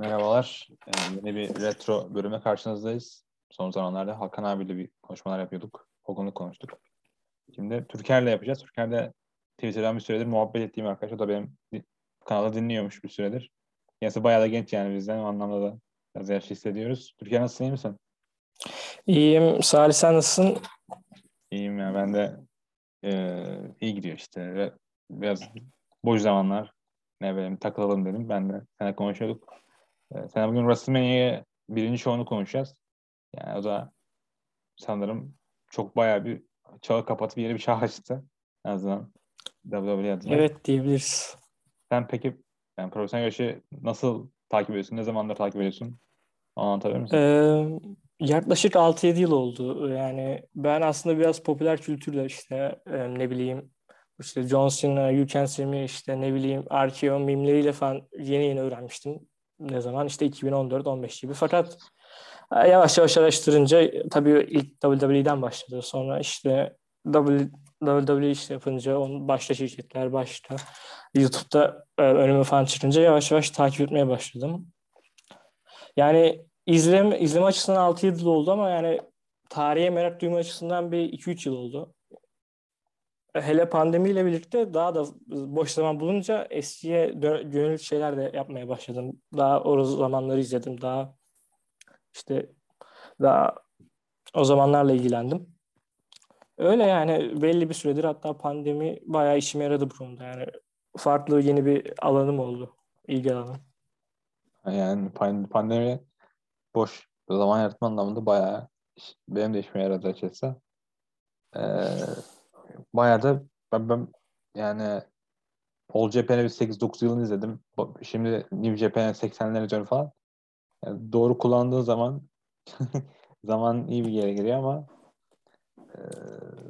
Merhabalar. Ee, yeni bir retro bölüme karşınızdayız. Son zamanlarda Hakan abiyle bir konuşmalar yapıyorduk. Hogan'ı konuştuk. Şimdi Türker'le yapacağız. Türker'de Twitter'dan bir süredir muhabbet ettiğim arkadaş. O da benim kanalda dinliyormuş bir süredir. Kendisi bayağı da genç yani bizden. O anlamda da biraz yaşlı hissediyoruz. Türker nasılsın, iyi misin? İyiyim. Salih sen nasılsın? İyiyim ya. Ben de e, iyi gidiyor işte. Biraz boş zamanlar ne bileyim takılalım dedim. Ben de sana konuşuyorduk. Sen bugün WrestleMania'ya birinci şovunu konuşacağız. Yani o da sanırım çok bayağı bir çağı kapatıp yeni bir çağ açtı. En azından WWE adına. Evet diyebiliriz. Sen peki yani profesyonel yarışı nasıl takip ediyorsun? Ne zamandır takip ediyorsun? Anlatabilir misin? Ee, yaklaşık 6-7 yıl oldu. Yani ben aslında biraz popüler kültürle işte e, ne bileyim işte John Cena, You Can See Me, işte ne bileyim RKO mimleriyle falan yeni yeni öğrenmiştim. Ne zaman? İşte 2014-15 gibi. Fakat e, yavaş yavaş araştırınca tabii ilk WWE'den başladı. Sonra işte WWE işte yapınca onun başta şirketler başta YouTube'da e, önüme falan çıkınca yavaş yavaş takip etmeye başladım. Yani izleme, izleme açısından 6 yıl oldu ama yani tarihe merak duyma açısından bir 2-3 yıl oldu hele pandemiyle birlikte daha da boş zaman bulunca eskiye gönül şeyler de yapmaya başladım. Daha o zamanları izledim. Daha işte daha o zamanlarla ilgilendim. Öyle yani belli bir süredir hatta pandemi bayağı işime yaradı bu konuda. Yani farklı yeni bir alanım oldu. ilgi alanım. Yani pandemi boş zaman yaratma anlamında bayağı benim de işime yaradı açıkçası. Ee, bayağı da ben, ben yani All Japan'ı bir 8-9 yılını izledim. Şimdi New Japan'ı 80'ler üzeri falan. Yani doğru kullandığı zaman zaman iyi bir yere geliyor ama e,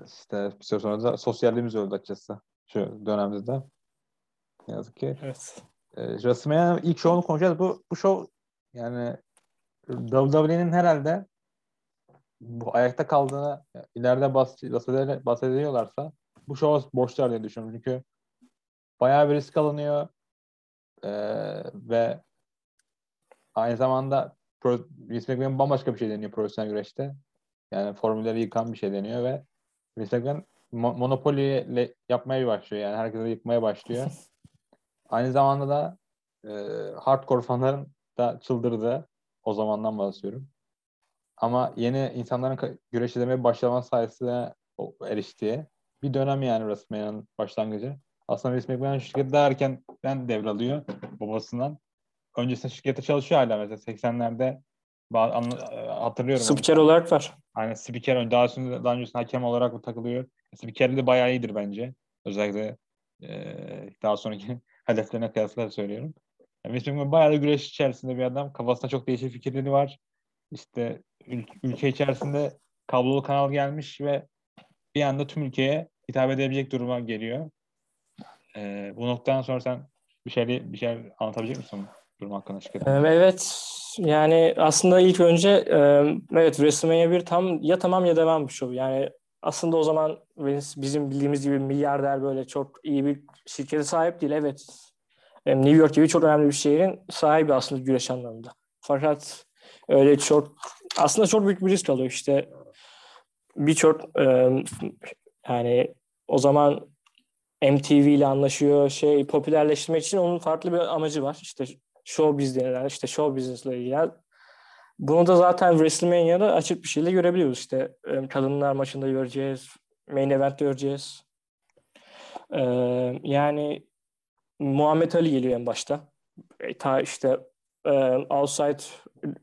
işte bir süre sonra da sosyalliğimiz öldü açıkçası şu dönemde de. Ne yazık ki. Evet. E, ilk şovunu konuşacağız. Bu, bu show yani WWE'nin herhalde bu ayakta kaldığını ileride bahsediyorlarsa bahsediyorlarsa bu şova borçlar diye düşünüyorum. Çünkü bayağı bir risk alınıyor ee, ve aynı zamanda pro, Vince McMahon bambaşka bir şey deniyor profesyonel güreşte. Yani formülleri yıkan bir şey deniyor ve Vince McMahon mo- monopoliyle yapmaya başlıyor. Yani herkese yıkmaya başlıyor. aynı zamanda da e, hardcore fanların da çıldırdı. O zamandan bahsediyorum. Ama yeni insanların güreş izlemeye başlama sayesinde eriştiği bir dönem yani WrestleMania'nın başlangıcı. Aslında Vince McMahon şirketi daha erkenden devralıyor babasından. Öncesinde şirkette çalışıyor hala mesela 80'lerde hatırlıyorum. Spiker onu. olarak var. Aynen spiker daha sonra daha öncesinde hakem olarak takılıyor. Spikerli de bayağı iyidir bence. Özellikle e, daha sonraki hedeflerine kıyasla söylüyorum. Yani Vince McMahon bayağı da güreş içerisinde bir adam. Kafasında çok değişik fikirleri var. İşte ül- ülke içerisinde kablolu kanal gelmiş ve bir anda tüm ülkeye hitap edebilecek duruma geliyor. Ee, bu noktadan sonra sen bir şey bir şey anlatabilecek misin durum hakkında şirketin? Evet. Yani aslında ilk önce evet WrestleMania bir tam ya tamam ya devam bir show. Yani aslında o zaman bizim bildiğimiz gibi milyarder böyle çok iyi bir şirkete sahip değil. Evet. New York gibi çok önemli bir şehrin sahibi aslında güreş anlamında. Fakat öyle çok aslında çok büyük bir risk alıyor işte. Birçok e, yani o zaman MTV ile anlaşıyor şey popülerleştirmek için onun farklı bir amacı var. İşte show business'ler işte show business'la ilgili. Bunu da zaten WrestleMania'da açık bir şekilde görebiliyoruz. İşte e, kadınlar maçında göreceğiz main event'te göreceğiz. E, yani Muhammed Ali geliyor en başta. E, ta işte outside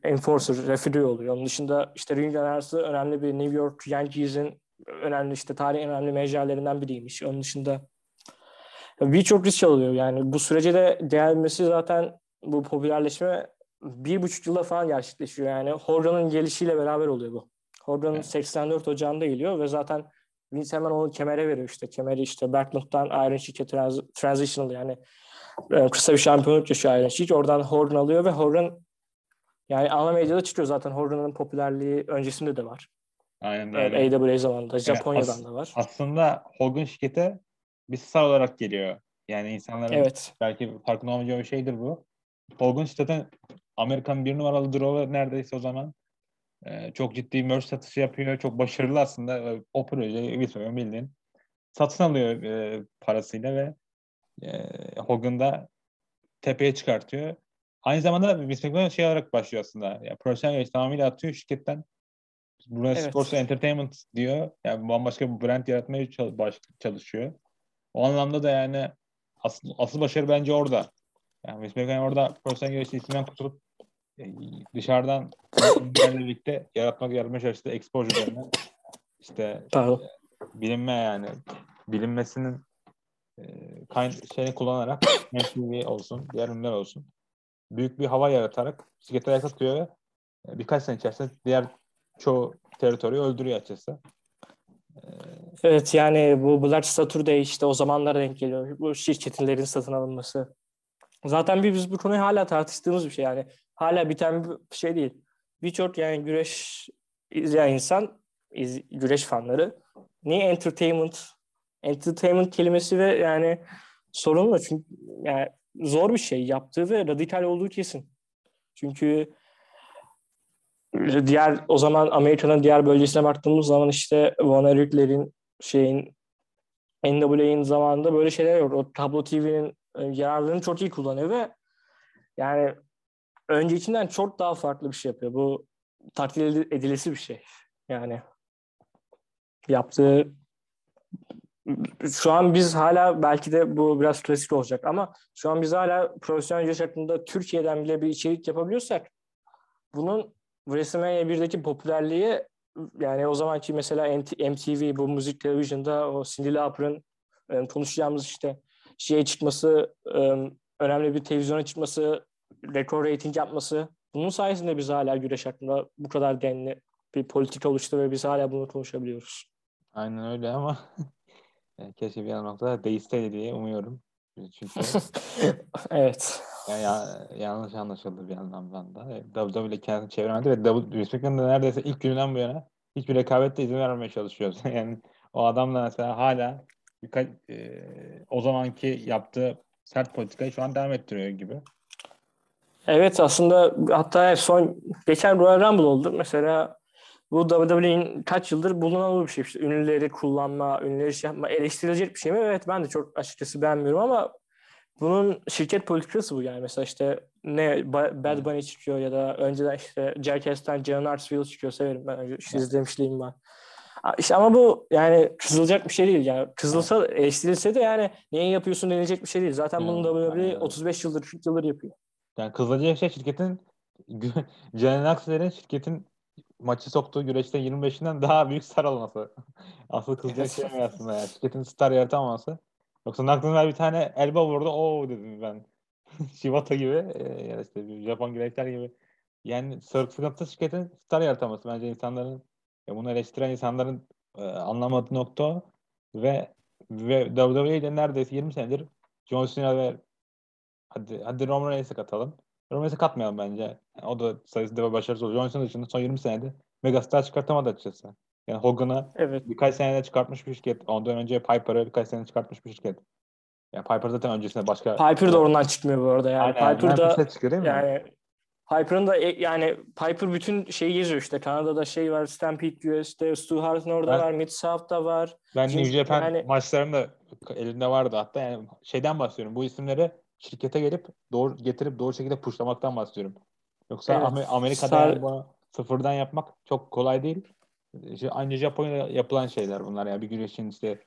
enforcer, referee oluyor. Onun dışında işte ring arası önemli bir New York Yankees'in önemli işte tarihin önemli menajerlerinden biriymiş. Onun dışında birçok risk alıyor. Yani bu sürece de gelmesi zaten bu popülerleşme bir buçuk yılda falan gerçekleşiyor. Yani Hogan'ın gelişiyle beraber oluyor bu. Hogan evet. 84 Ocağı'nda geliyor ve zaten Vince hemen onu kemere veriyor işte. Kemeri işte Bertland'dan Iron Sheik'e trans- transitional yani kısa bir şampiyonluk yaşıyor Iron Sheik. Oradan Hogan alıyor ve Hogan yani ana medyada çıkıyor zaten Hogan'ın popülerliği öncesinde de var. Aynen öyle. AWA zamanında, Japonya'dan yani as- da var. Aslında Hogan şirkete bir star olarak geliyor. Yani insanların evet. belki farkında olmayacağı bir şeydir bu. Hogan zaten Amerikan bir numaralı draw'ı neredeyse o zaman. E, çok ciddi merch satışı yapıyor. Çok başarılı aslında. E, o projeyi Wilson bildiğin satın alıyor e, parasıyla ve e, Hogan da tepeye çıkartıyor. Aynı zamanda Vince McMahon şey olarak başlıyor aslında. Yani profesyonel tamamıyla atıyor şirketten. Buna evet. Sports Entertainment diyor. Yani bambaşka bir brand yaratmaya çalışıyor. O anlamda da yani asıl, asıl başarı bence orada. Yani Vince McMahon orada profesyonel güreşçi isimden kurtulup e, dışarıdan birlikte yaratmak yaratmaya çalıştı exposure'larını. İşte Pardon. bilinme yani bilinmesinin e, kayn şeyini kullanarak MTV olsun, diğer ürünler olsun. Büyük bir hava yaratarak şirketler ayakta tutuyor ve e, birkaç sene içerisinde diğer çoğu teritoriyi öldürüyor açıkçası. Evet yani bu Black Saturday işte o zamanlara denk geliyor. Bu şirketlerin satın alınması. Zaten biz bu konuyu hala tartıştığımız bir şey yani. Hala biten bir şey değil. Birçok yani güreş izleyen insan, güreş fanları niye entertainment entertainment kelimesi ve yani sorunlu çünkü yani zor bir şey yaptığı ve radikal olduğu kesin. Çünkü diğer o zaman Amerika'nın diğer bölgesine baktığımız zaman işte Von Erich'lerin şeyin NWA'nin zamanında böyle şeyler yok. O Tablo TV'nin e, yararlarını çok iyi kullanıyor ve yani öncekinden çok daha farklı bir şey yapıyor. Bu takdir edilesi bir şey. Yani yaptığı şu an biz hala belki de bu biraz klasik olacak ama şu an biz hala profesyonel yaş hakkında Türkiye'den bile bir içerik yapabiliyorsak bunun WrestleMania 1'deki popülerliği yani o zamanki mesela MTV bu müzik televizyonda o Cindy Lauper'ın e, konuşacağımız işte şeye çıkması e, önemli bir televizyona çıkması rekor rating yapması bunun sayesinde biz hala güreş hakkında bu kadar denli bir politika oluştu ve biz hala bunu konuşabiliyoruz. Aynen öyle ama keşke bir noktada değişseydi diye umuyorum. Çünkü evet. Yani ya, yanlış anlaşıldı bir anlamdan da. WWE ile kendini çeviremedi ve WWE da neredeyse ilk günden bu yana hiçbir rekabette izin vermemeye çalışıyor. yani o adam da mesela hala birkaç e, o zamanki yaptığı sert politikayı şu an devam ettiriyor gibi. Evet aslında hatta son geçen Royal Rumble oldu. Mesela bu WWE'nin kaç yıldır bulunan bir şey. İşte ünlüleri kullanma, ünlüleri şey yapma, eleştirilecek bir şey mi? Evet ben de çok açıkçası beğenmiyorum ama bunun şirket politikası bu yani. Mesela işte ne Bad Bunny çıkıyor ya da önceden işte Jackass'tan John Artsville çıkıyor. Severim ben. İşte izlemişliğim var. İşte ama bu yani kızılacak bir şey değil. Yani kızılsa eleştirilse de yani niye yapıyorsun denilecek bir şey değil. Zaten hmm. bunu WWE 35 yıldır 40 yıldır yapıyor. Yani kızılacak şey şirketin John Knox'lerin şirketin maçı soktuğu güreşte 25'inden daha büyük star olması. Asıl kızacak şey mi aslında yani. Şirketin star yaratamaması. Yoksa Naklınlar bir tane elba vurdu. Oo dedim ben. Shibata gibi e, ya işte Japon güreşler gibi. Yani sıkıntı şirketin star yarataması bence insanların ya bunu eleştiren insanların e, anlamadığı nokta o. ve ve WWE'de neredeyse 20 senedir John Cena ve hadi hadi Roman Reigns'e katalım. Roman Reigns'e katmayalım bence. Yani o da sayısında başarısız oldu. John Cena dışında son 20 senede megastar çıkartamadı açıkçası. Yani Hogan'ı evet. birkaç senede çıkartmış bir şirket. Ondan önce Piper'ı birkaç senede çıkartmış bir şirket. Yani Piper zaten öncesinde başka... Piper da oradan çıkmıyor bu arada. Yani Aynen. Piper da çıkıyor değil mi? Yani Piper'ın da e, yani Piper bütün şeyi geziyor işte. Kanada'da şey var, Stampede US'de, Stu Hart'ın orada ben, var, Mid South'da var. Ben New Japan yani, maçlarında elinde vardı hatta. Yani şeyden bahsediyorum. Bu isimleri şirkete gelip doğru getirip doğru şekilde pushlamaktan bahsediyorum. Yoksa evet, Amerika'da Sar... bunu sıfırdan yapmak çok kolay değil. İşte aynı Japonya'da yapılan şeyler bunlar. Yani bir güreşin işte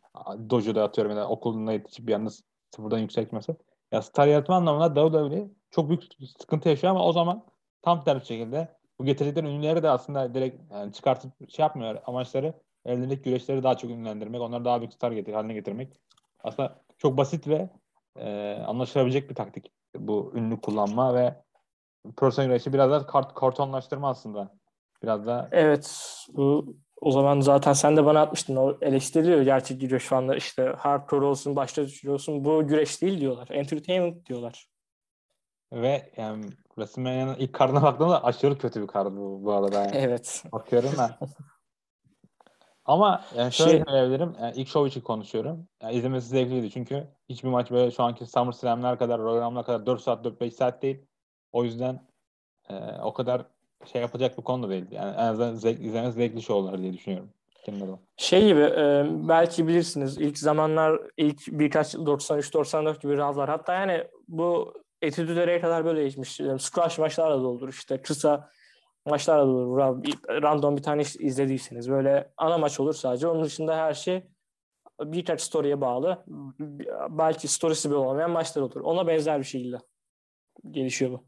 dojo'da atıyorum ya da okulunda yetişip bir yalnız sıfırdan yükseltmesi. Ya star yaratma anlamında WWE çok büyük sıkıntı yaşıyor ama o zaman tam tersi şekilde bu getirdikleri ünlüleri de aslında direkt yani çıkartıp şey yapmıyor. Amaçları elindeki güreşleri daha çok ünlendirmek, onları daha büyük star getir, haline getirmek. Aslında çok basit ve e, anlaşılabilecek bir taktik bu ünlü kullanma ve profesyonel güreşi biraz da kart, kartonlaştırma aslında. Biraz da Evet. Bu o zaman zaten sen de bana atmıştın. O eleştiriliyor gerçek güreş fanları. işte hardcore olsun, başta olsun. Bu güreş değil diyorlar. Entertainment diyorlar. Ve yani WrestleMania'nın ilk kartına baktığımda aşırı kötü bir kart bu, bu arada. Yani. Evet. Bakıyorum ben. Ama yani şöyle şey... söyleyebilirim. Yani ilk show için konuşuyorum. Yani izlemesi zevkliydi çünkü hiçbir maç böyle şu anki SummerSlam'ler kadar, programlar kadar 4 saat 4-5 saat değil. O yüzden e, o kadar şey yapacak bir konu da değil. Yani en azından zevk, izlemesi zevkli şovlar diye düşünüyorum. Şey gibi e, belki bilirsiniz ilk zamanlar ilk birkaç 93-94 gibi ravlar hatta yani bu etüdülere kadar böyle geçmiş. Yani squash maçlarla da olur işte kısa maçlarla da olur. Random bir tane izlediyseniz böyle ana maç olur sadece. Onun dışında her şey birkaç story'e bağlı. Belki story'si bile olmayan maçlar olur. Ona benzer bir şekilde gelişiyor bu.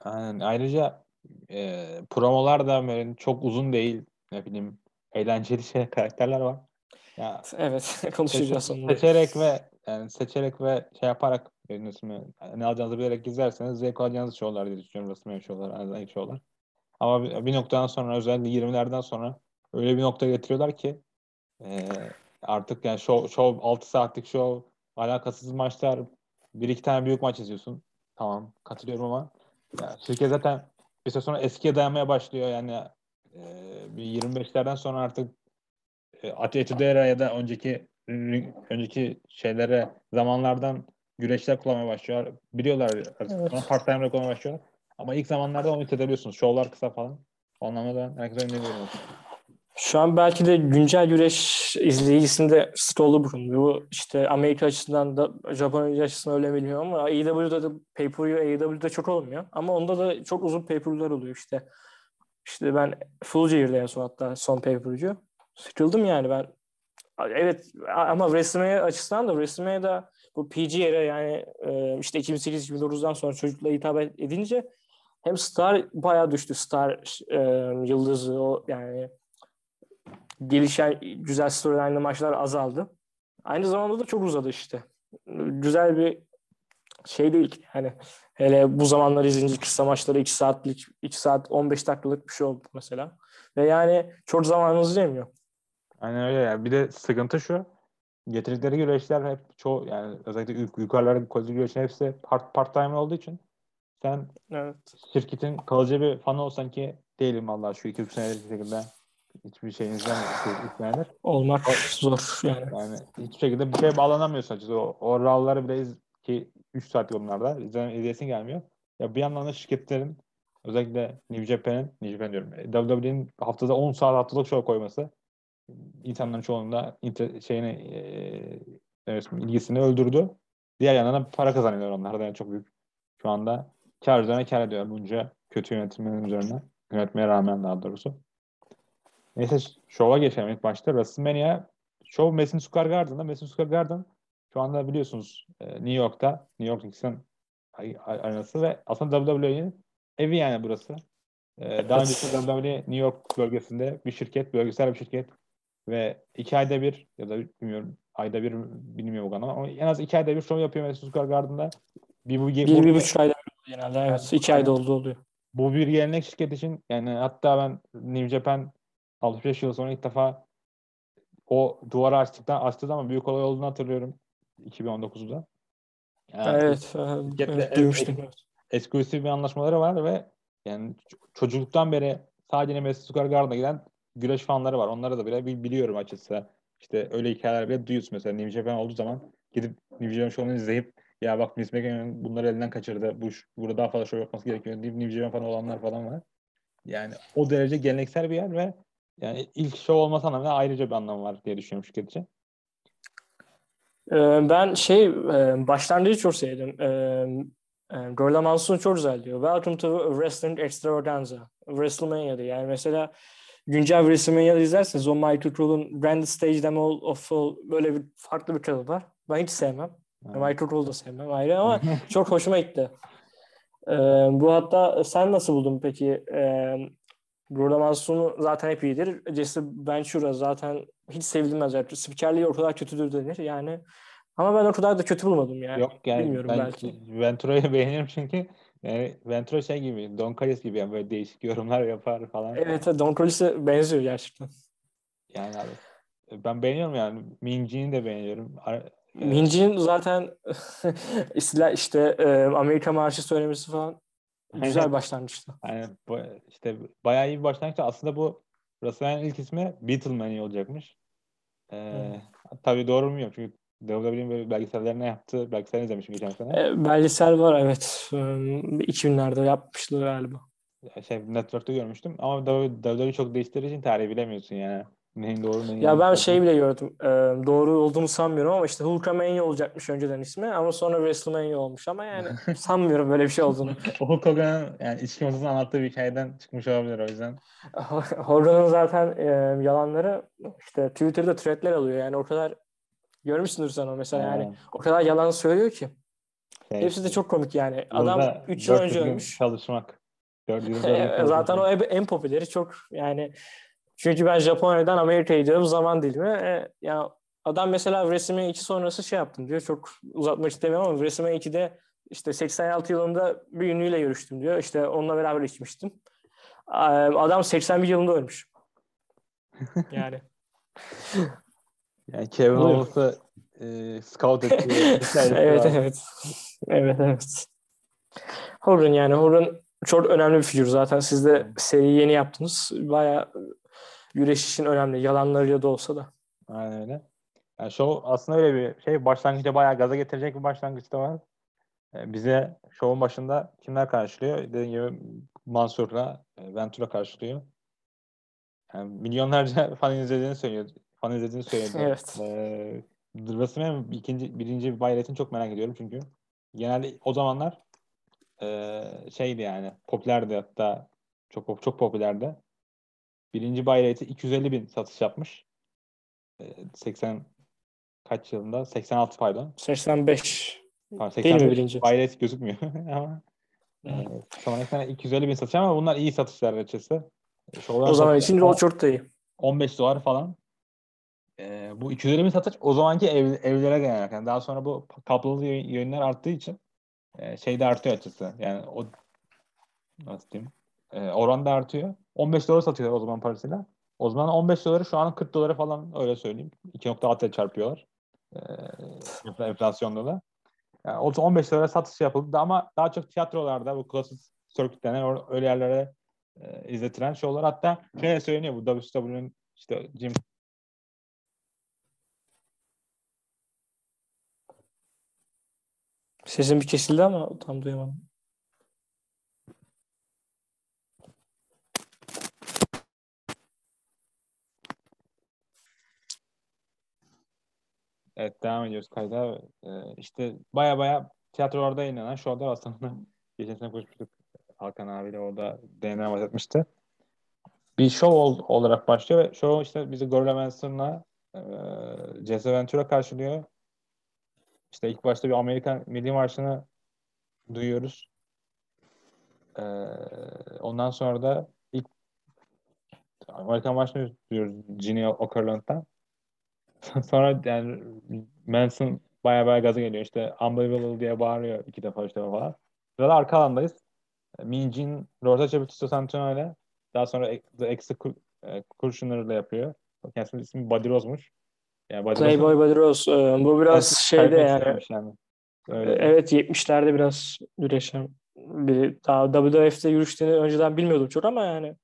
Aynen. Ayrıca e, promolar da böyle çok uzun değil. Ne bileyim eğlenceli şey karakterler var. Ya Evet konuşacağız onları. seçerek ve yani seçerek ve şey yaparak ismi ne alacağınızı bilerek izlerseniz zevk alacağınız şovlar diye düşünüyorum. Resmi şovlar, ilk şovlar. Ama bir, bir noktadan sonra özellikle 20'lerden sonra öyle bir nokta getiriyorlar ki e, artık yani şov, şov 6 saatlik şov alakasız maçlar bir iki tane büyük maç izliyorsun. Tamam katılıyorum ama ya, şirket zaten bir süre sonra eskiye dayanmaya başlıyor yani e, bir 25'lerden sonra artık e, Atletidera ya da önceki önceki şeylere zamanlardan güreşler kullanmaya başlıyor. Biliyorlar artık. Evet. Sonra part time kullanmaya başlıyor. Ama ilk zamanlarda onu hissedebiliyorsunuz. Şovlar kısa falan. O anlamda da herkese öneriyorum. Şu an belki de güncel güreş izleyicisinde scroll'u bulunuyor. Bu işte Amerika açısından da Japonya açısından öyle bilmiyorum ama AEW'da da pay-per-view AEW'da çok olmuyor. Ama onda da çok uzun pay-per-view'lar oluyor işte. İşte ben Full en son hatta son pay-per-view. Sıkıldım yani ben. Evet ama WrestleMania açısından da WrestleMania'da bu PG era yani e, işte 2008-2009'dan sonra çocuklara hitap edince hem Star bayağı düştü. Star e, yıldızı o yani gelişen güzel storyline'lı maçlar azaldı. Aynı zamanda da çok uzadı işte. Güzel bir şey değil. Hani hele bu zamanlar izleyince kısa maçları 2 saatlik 2 saat 15 dakikalık bir şey oldu mesela. Ve yani çok zamanınızı yemiyor. Aynen öyle ya. Bir de sıkıntı şu. Getirdikleri güreşler hep çoğu yani özellikle yuk- yukarılarda koca güreşler hepsi part, part time olduğu için sen Evet. şirketin kalıcı bir fanı olsan ki değilim vallahi şu 2-3 senedir bir şekilde hiçbir şey izlemedim. 2-3 senedir. Olmak zor yani. Yani hiçbir şekilde bir şeye bağlanamıyorsun açıkçası. O, o ravları bile iz, ki 3 saat yollarda izleme, izleyesin gelmiyor. Ya bir yandan da şirketlerin özellikle New Japan'ın, New Japan diyorum, WWE'nin haftada 10 saat haftalık show koyması insanların çoğunda inter, şeyini e, ilgisini öldürdü. Diğer yandan da para kazanıyorlar onlar da yani çok büyük. Şu anda kar üzerine kar ediyor bunca kötü yönetimlerin üzerine. Yönetmeye rağmen daha doğrusu. Neyse şova geçelim ilk başta. WrestleMania Show Madison Square Garden'da. Madison Square Garden şu anda biliyorsunuz e, New York'ta. New York Knicks'in arenası ve aslında WWE'nin evi yani burası. E, daha Evet. önce WWE New York bölgesinde bir şirket, bölgesel bir şirket ve iki ayda bir ya da bilmiyorum ayda bir mi, bilmiyorum o kadar ama en az iki ayda bir show yapıyor Madison Square Garden'da. Bir, bu, Bir, bu- bir buçuk ayda genelde evet. iki ayda oldu oluyor. bu bir gelenek şirket için yani hatta ben New Japan 65 yıl sonra ilk defa o duvarı açtıktan açtığı zaman büyük olay olduğunu hatırlıyorum 2019'da. Yani Evet. e, evet, ev- duymuştum. eksklusif bir anlaşmaları var ve yani çocukluktan beri sadece Madison Square Garden'a giden güreş fanları var. Onları da bile bil- biliyorum açıkçası. İşte öyle hikayeler bile duyuyorsun mesela New Japan olduğu zaman gidip New Japan şovunu izleyip ya bak Vince McMahon bunları elinden kaçırdı. Bu burada daha fazla şov yapması gerekiyor deyip New Japan fanı olanlar falan var. Yani o derece geleneksel bir yer ve yani ilk şov olması anlamında ayrıca bir anlamı var diye düşünüyorum şirket için. Ee, Ben şey e, başlangıcı çok sevdim. Ee, e, Gorilla Monsoon çok güzel diyor. Welcome to Wrestling Extravaganza. WrestleMania'da yani mesela güncel WrestleMania'da izlerseniz o Michael Cole'un Branded Stage Demo of All böyle bir farklı bir kalıp var. Ben hiç sevmem. Michael Cole'u da sevmem ayrı ama çok hoşuma gitti. Ee, bu hatta sen nasıl buldun peki? Ee, Gorilla Monsoon'u zaten hep iyidir. Jesse Ventura zaten hiç sevilmez. Yani spikerliği o kadar kötüdür denir yani. Ama ben o kadar da kötü bulmadım yani. Yok yani Bilmiyorum ben belki. Ventura'yı beğenirim çünkü yani Ventura şey gibi Don Callis gibi yani böyle değişik yorumlar yapar falan. Evet, Don Collis'e benziyor gerçekten. Yani abi, ben beğeniyorum yani Minji'ni de beğeniyorum. Minji'nin zaten işte e, Amerika Marşı söylemesi falan güzel Aynen. başlangıçtı. Yani bu, işte bayağı iyi bir başlangıç. Aslında bu WrestleMania'nın ilk ismi Beatlemania olacakmış. Ee, tabii doğru mu bilmiyorum çünkü WWE'nin böyle belgesellerine yaptığı belgesel izlemişim geçen sene. E, belgesel var evet. E, 2000'lerde yapmışlar galiba. şey network'te görmüştüm ama WWE çok değiştirdiği için tarihi bilemiyorsun yani. Neyin doğru neyin Ya ben şey bile gördüm. E, doğru olduğunu sanmıyorum ama işte Hulkamania olacakmış önceden ismi ama sonra WrestleMania olmuş ama yani sanmıyorum böyle bir şey olduğunu. Hulk Hogan'ın yani içki masasını anlattığı bir hikayeden çıkmış olabilir o yüzden. Hogan'ın zaten e, yalanları işte Twitter'da threadler alıyor yani o kadar görmüşsündür sen o mesela yani o kadar yalan söylüyor ki. Şey, Hepsi de çok komik yani. burada Adam 3 yıl 400 önce ölmüş. Çalışmak. 400 gün Zaten o en popüleri çok yani çünkü ben Japonya'dan Amerika'ya gidiyorum zaman dilimi. E, ya adam mesela WrestleMania 2 sonrası şey yaptım diyor. Çok uzatmak istemiyorum ama WrestleMania 2'de işte 86 yılında bir ünlüyle görüştüm diyor. İşte onunla beraber içmiştim. Adam 81 yılında ölmüş. Yani. Yani Kevin. Owens'ı e, scout hikayesi evet evet. Evet evet. Hogan yani Hogan çok önemli bir figür zaten. Siz de seriyi yeni yaptınız. Bayağı güreş için önemli. Yalanlarıyla da olsa da. Aynen öyle. Yani show aslında öyle bir şey. Başlangıçta bayağı gaza getirecek bir başlangıçta var. E, bize show'un başında kimler karşılıyor? Dediğim gibi Mansur'la e, Ventura karşılıyor. Yani milyonlarca fan izlediğini söylüyor. Fan izlediğini söyledi. Evet. E, WrestleMania ikinci, birinci bayretini çok merak ediyorum çünkü. Genelde o zamanlar e, şeydi yani popülerdi hatta çok çok popülerdi. Birinci bayreti 250 bin satış yapmış. E, 80 kaç yılında? 86 pardon. 85. Pardon, Değil mi 85 birinci? Bayret gözükmüyor ama e, sonraki 250 bin satış ama bunlar iyi satışlar açısı. E, şovlar O zaman için o çok da iyi. 15 dolar falan. E, bu 250 bin satış o zamanki ev, evlere genel. Yani daha sonra bu yayın- yayınlar arttığı için e, şey de artıyor açısı. Yani o nasıl diyeyim? E, oran da artıyor. 15 dolar satıyorlar o zaman parasıyla. O zaman 15 doları şu an 40 dolara falan öyle söyleyeyim. 2.6'ya çarpıyorlar. E, enfla- enflasyonda da. Yani o 15 dolara satış yapıldı ama daha çok tiyatrolarda bu klasik circuit denen öyle yerlere e, izletilen şovlar. Hatta şöyle söyleniyor bu WCW'nin işte Jim Sesim bir kesildi ama tam duyamadım. Evet devam ediyoruz kayda. Ee, işte baya baya tiyatrolarda yayınlanan şovlar aslında geçen sene konuşmuştuk Hakan abiyle orada DNA bahsetmişti. Bir şov ol- olarak başlıyor ve şov işte bizi Gorilla Manson'la e, Jesse Ventura karşılıyor. İşte ilk başta bir Amerikan Milli Marşı'nı duyuyoruz. Ee, ondan sonra da ilk Amerikan Marşı'nı duyuyoruz Ginny Okerlund'dan. Sonra yani Manson baya baya gaza geliyor. İşte unbelievable diye bağırıyor iki defa üç defa falan. Sırada arka alandayız. Rorta Chapitito Santino ile daha sonra The Executioner ile yapıyor. Kendisinin ismi Buddy Rose'muş. Yani Rose- Playboy Buddy Rose. e, Bu biraz şeyde yani. yani. Öyle. Evet 70'lerde biraz güreşen biri. Daha WWF'de yürüyüştüğünü önceden bilmiyordum çok ama yani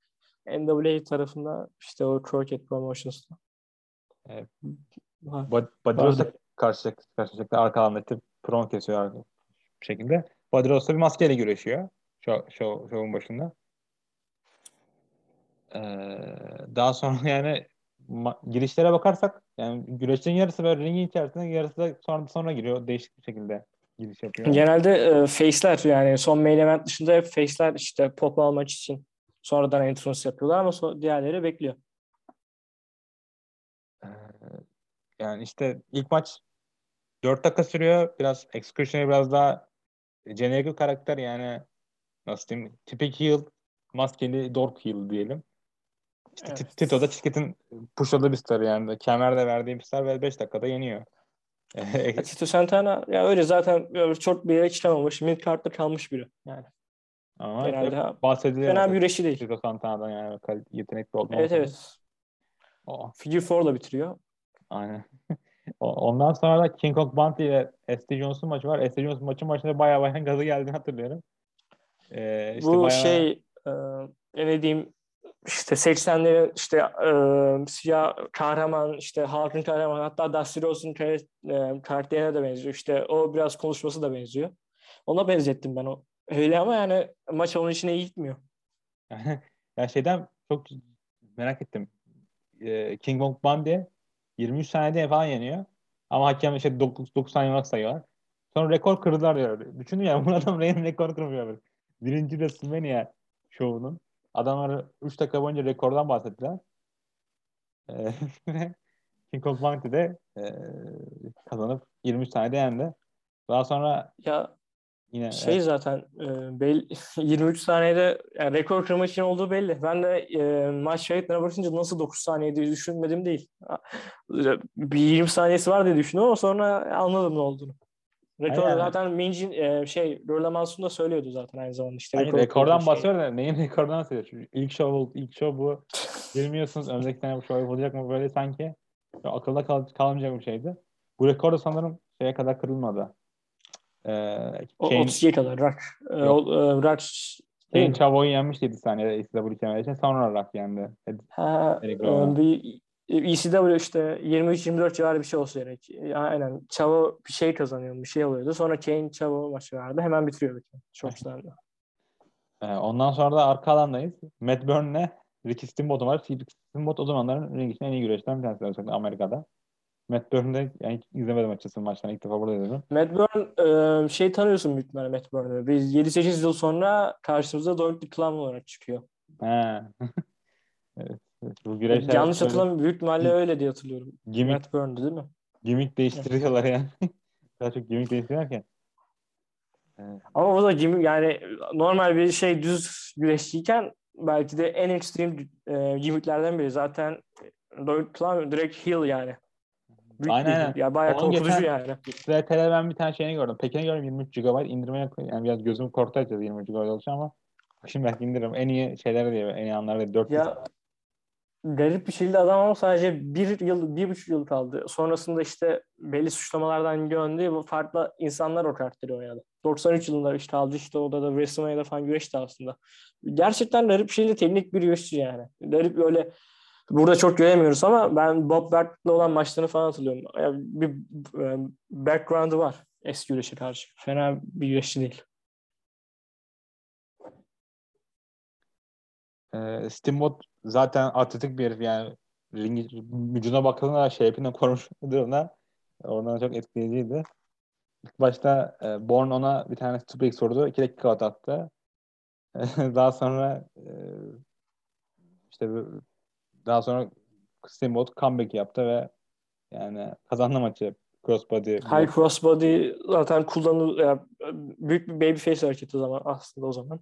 NWA tarafında işte o Crockett Promotions'ta. Buddy Vardı. Rose'la karşılaşacak, karşılaşacaklar. Arka alanda işte promo kesiyor şekilde. Da bir maskeyle güreşiyor. Show, show, show'un başında. Ee, daha sonra yani ma- girişlere bakarsak yani güreşlerin yarısı böyle ringin içerisinde yarısı da sonra sonra giriyor. Değişik bir şekilde giriş yapıyor. Genelde e, face'ler yani son main event dışında hep face'ler işte pop almak için sonradan entrance yapıyorlar ama so- diğerleri bekliyor. Ee, yani işte ilk maç 4 dakika sürüyor. Biraz Execution'a biraz daha jenerik bir karakter yani nasıl diyeyim tipik heel maskeli dork heel diyelim. İşte Evet. Ti- Tito da şirketin pushladığı bir star yani. Kemer de verdiği bir star ve 5 dakikada yeniyor. Tito Santana ya öyle zaten böyle çok bir yere çıkamamış. Mid card'da kalmış biri. Yani Ama genelde bahsedilir. fena bir güreşi değil. Tito Santana'dan yani yetenekli olduğunu. Evet evet. O, Figure 4'la bitiriyor. Aynen. Ondan sonra da King Kong Bunty ile S.T. Johnson maçı var. S.T. Johnson maçın başında bayağı bayağı gazı geldiğini hatırlıyorum. Ee, işte Bu bayağı- şey e, ne diyeyim işte 80'lerin işte e, siyah kahraman işte halkın kahraman hatta Dusty Rose'un e, karakterine de benziyor. İşte o biraz konuşması da benziyor. Ona benzettim ben o. Öyle ama yani maç onun içine iyi gitmiyor. ya şeyden çok merak ettim. Ee, King Kong Bundy 23 saniyede falan yeniyor. Ama hakem işte 9, 9 saniye olarak sayıyorlar. Sonra rekor kırdılar diyor. Düşünün ya bu adam Rey'nin rekoru kırmıyor. Birinci WrestleMania şovunun. Adamlar 3 dakika boyunca rekordan bahsettiler. Ee, King Kong Bundy de e, kazanıp 23 saniyede yendi. Daha sonra ya yine şey evet. zaten e, belli, 23 saniyede yani rekor kırmak için olduğu belli. Ben de e, maç şahitlerine bakınca nasıl 9 saniyede düşünmedim değil. Bir 20 saniyesi var diye düşündüm ama sonra anladım ne olduğunu. Rekor Aynen. zaten Minjin e, şey Roland Mansun da söylüyordu zaten aynı zamanda işte. Hani rekor rekordan şey. bahsediyor da neyin rekordan bahsediyor? Çünkü ilk show oldu, ilk show bu. Bilmiyorsunuz önümüzdeki sene bu show yapılacak mı böyle sanki akılda kal kalmayacak bir şeydi. Bu rekor da sanırım şeye kadar kırılmadı. Ee, Kane, 32'ye kadar Rock. Rock mi? Chavo'yu yenmiş 7 saniyede ECW kemer için sonra Rock yendi. Ha, e, bir ECW işte 23-24 civarı bir şey olsa gerek. Aynen. Chavo bir şey kazanıyor, bir şey oluyordu. Sonra Kane Chavo maçı vardı. Hemen bitiriyordu. Çok güzeldi. Ee, ondan sonra da arka alandayız. Matt Burn'le Ricky Steamboat var. Ricky Steamboat o zamanların ring için en iyi güreşten bir tanesi Amerika'da. Matt Burn'de yani izlemedim açıkçası maçlarını ilk defa burada izledim. Matt Burn şey tanıyorsun büyük ihtimalle Matt Burn'u. Biz 7-8 yıl sonra karşımıza Dolph Clown olarak çıkıyor. He. evet. Bu güreşler Yanlış hatırlamıyorum. Büyük ihtimalle öyle diye hatırlıyorum. gimmick, Matt Burn'du değil mi? gimmick değiştiriyorlar yani. Daha çok gimmick. Evet. Ama o da gimmick yani normal bir şey düz güreşçiyken belki de en ekstrem e, gimmicklerden biri. Zaten Dolph Clown direkt heel yani. Büyük Aynen, aynen. Ya bayağı Onun korkutucu geçen- yani. ST'de ben bir tane şeyini gördüm. Pekin'e gördüm 23 GB indirmeye yani biraz gözüm korktu açıkçası 23 GB olacak ama şimdi belki indiririm. En iyi şeyleri diye en iyi anları diye 4 Ya garip bir şekilde adam ama sadece bir yıl, bir buçuk yıl kaldı. Sonrasında işte belli suçlamalardan döndü. Bu farklı insanlar o karakteri oynadı. 93 yılında işte aldı işte o da da WrestleMania'da falan güreşti aslında. Gerçekten garip bir şeyle teknik bir güreşçi yani. Garip böyle burada çok göremiyoruz ama ben Bob Bart'le olan maçlarını falan hatırlıyorum. Yani bir e, background'ı var eski güreşe karşı. Fena bir güreşçi değil. Ee, Steamboat zaten atletik bir herif yani ringin vücuduna bakıldığında şefinden korumuş durumda. Oradan çok etkileyiciydi. İlk başta e, Born ona bir tane suplex sordu. 2 dakika attı. daha sonra e, işte daha sonra Steamboat comeback yaptı ve yani kazandı maçı. Crossbody. High crossbody zaten kullanıl ya, büyük bir babyface hareketi zaman aslında o zaman.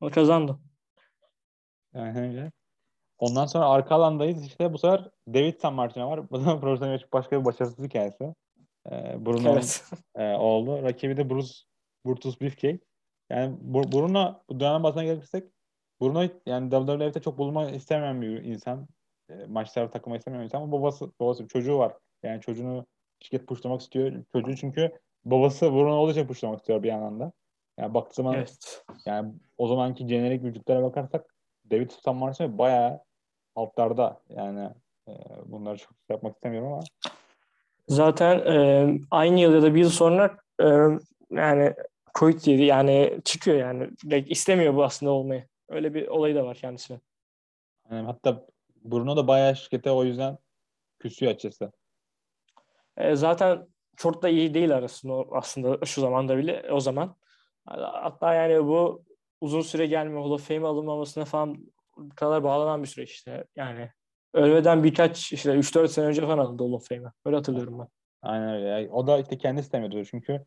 O kazandı. Yani öyle. Ondan sonra arka alandayız. İşte bu sefer David San Martino var. Bu da profesyonel başka bir başarısız hikayesi. Ee, Bruno Evet. e, oldu. Rakibi de Bruce Brutus Beefcake. Yani Bruno bu dönem basına gelirsek Bruno yani WWF'de çok bulunmak istemeyen bir insan. E, maçlara bir insan ama babası, babası çocuğu var. Yani çocuğunu şirket puşlamak istiyor. Çocuğu çünkü babası Bruno için puşlamak istiyor bir yandan da. Yani baktığı zaman evet. yani o zamanki jenerik vücutlara bakarsak David San Martino bayağı altlarda. Yani e, bunları çok yapmak istemiyorum ama Zaten e, aynı yıl ya da bir yıl sonra e, yani Covid yedi yani çıkıyor yani. İstemiyor bu aslında olmayı. Öyle bir olayı da var kendisine. yani hatta Bruno da bayağı şirkete o yüzden küsüyor açıkçası. E, zaten çok da iyi değil arasında aslında şu zamanda bile o zaman. Hatta yani bu uzun süre gelme Hall of Fame alınmamasına falan kadar bağlanan bir süreç işte. Yani ölmeden birkaç işte 3-4 sene önce falan alındı Hall of Fame'e. Öyle hatırlıyorum ben. Aynen öyle. Yani o da işte kendi istemiyordu çünkü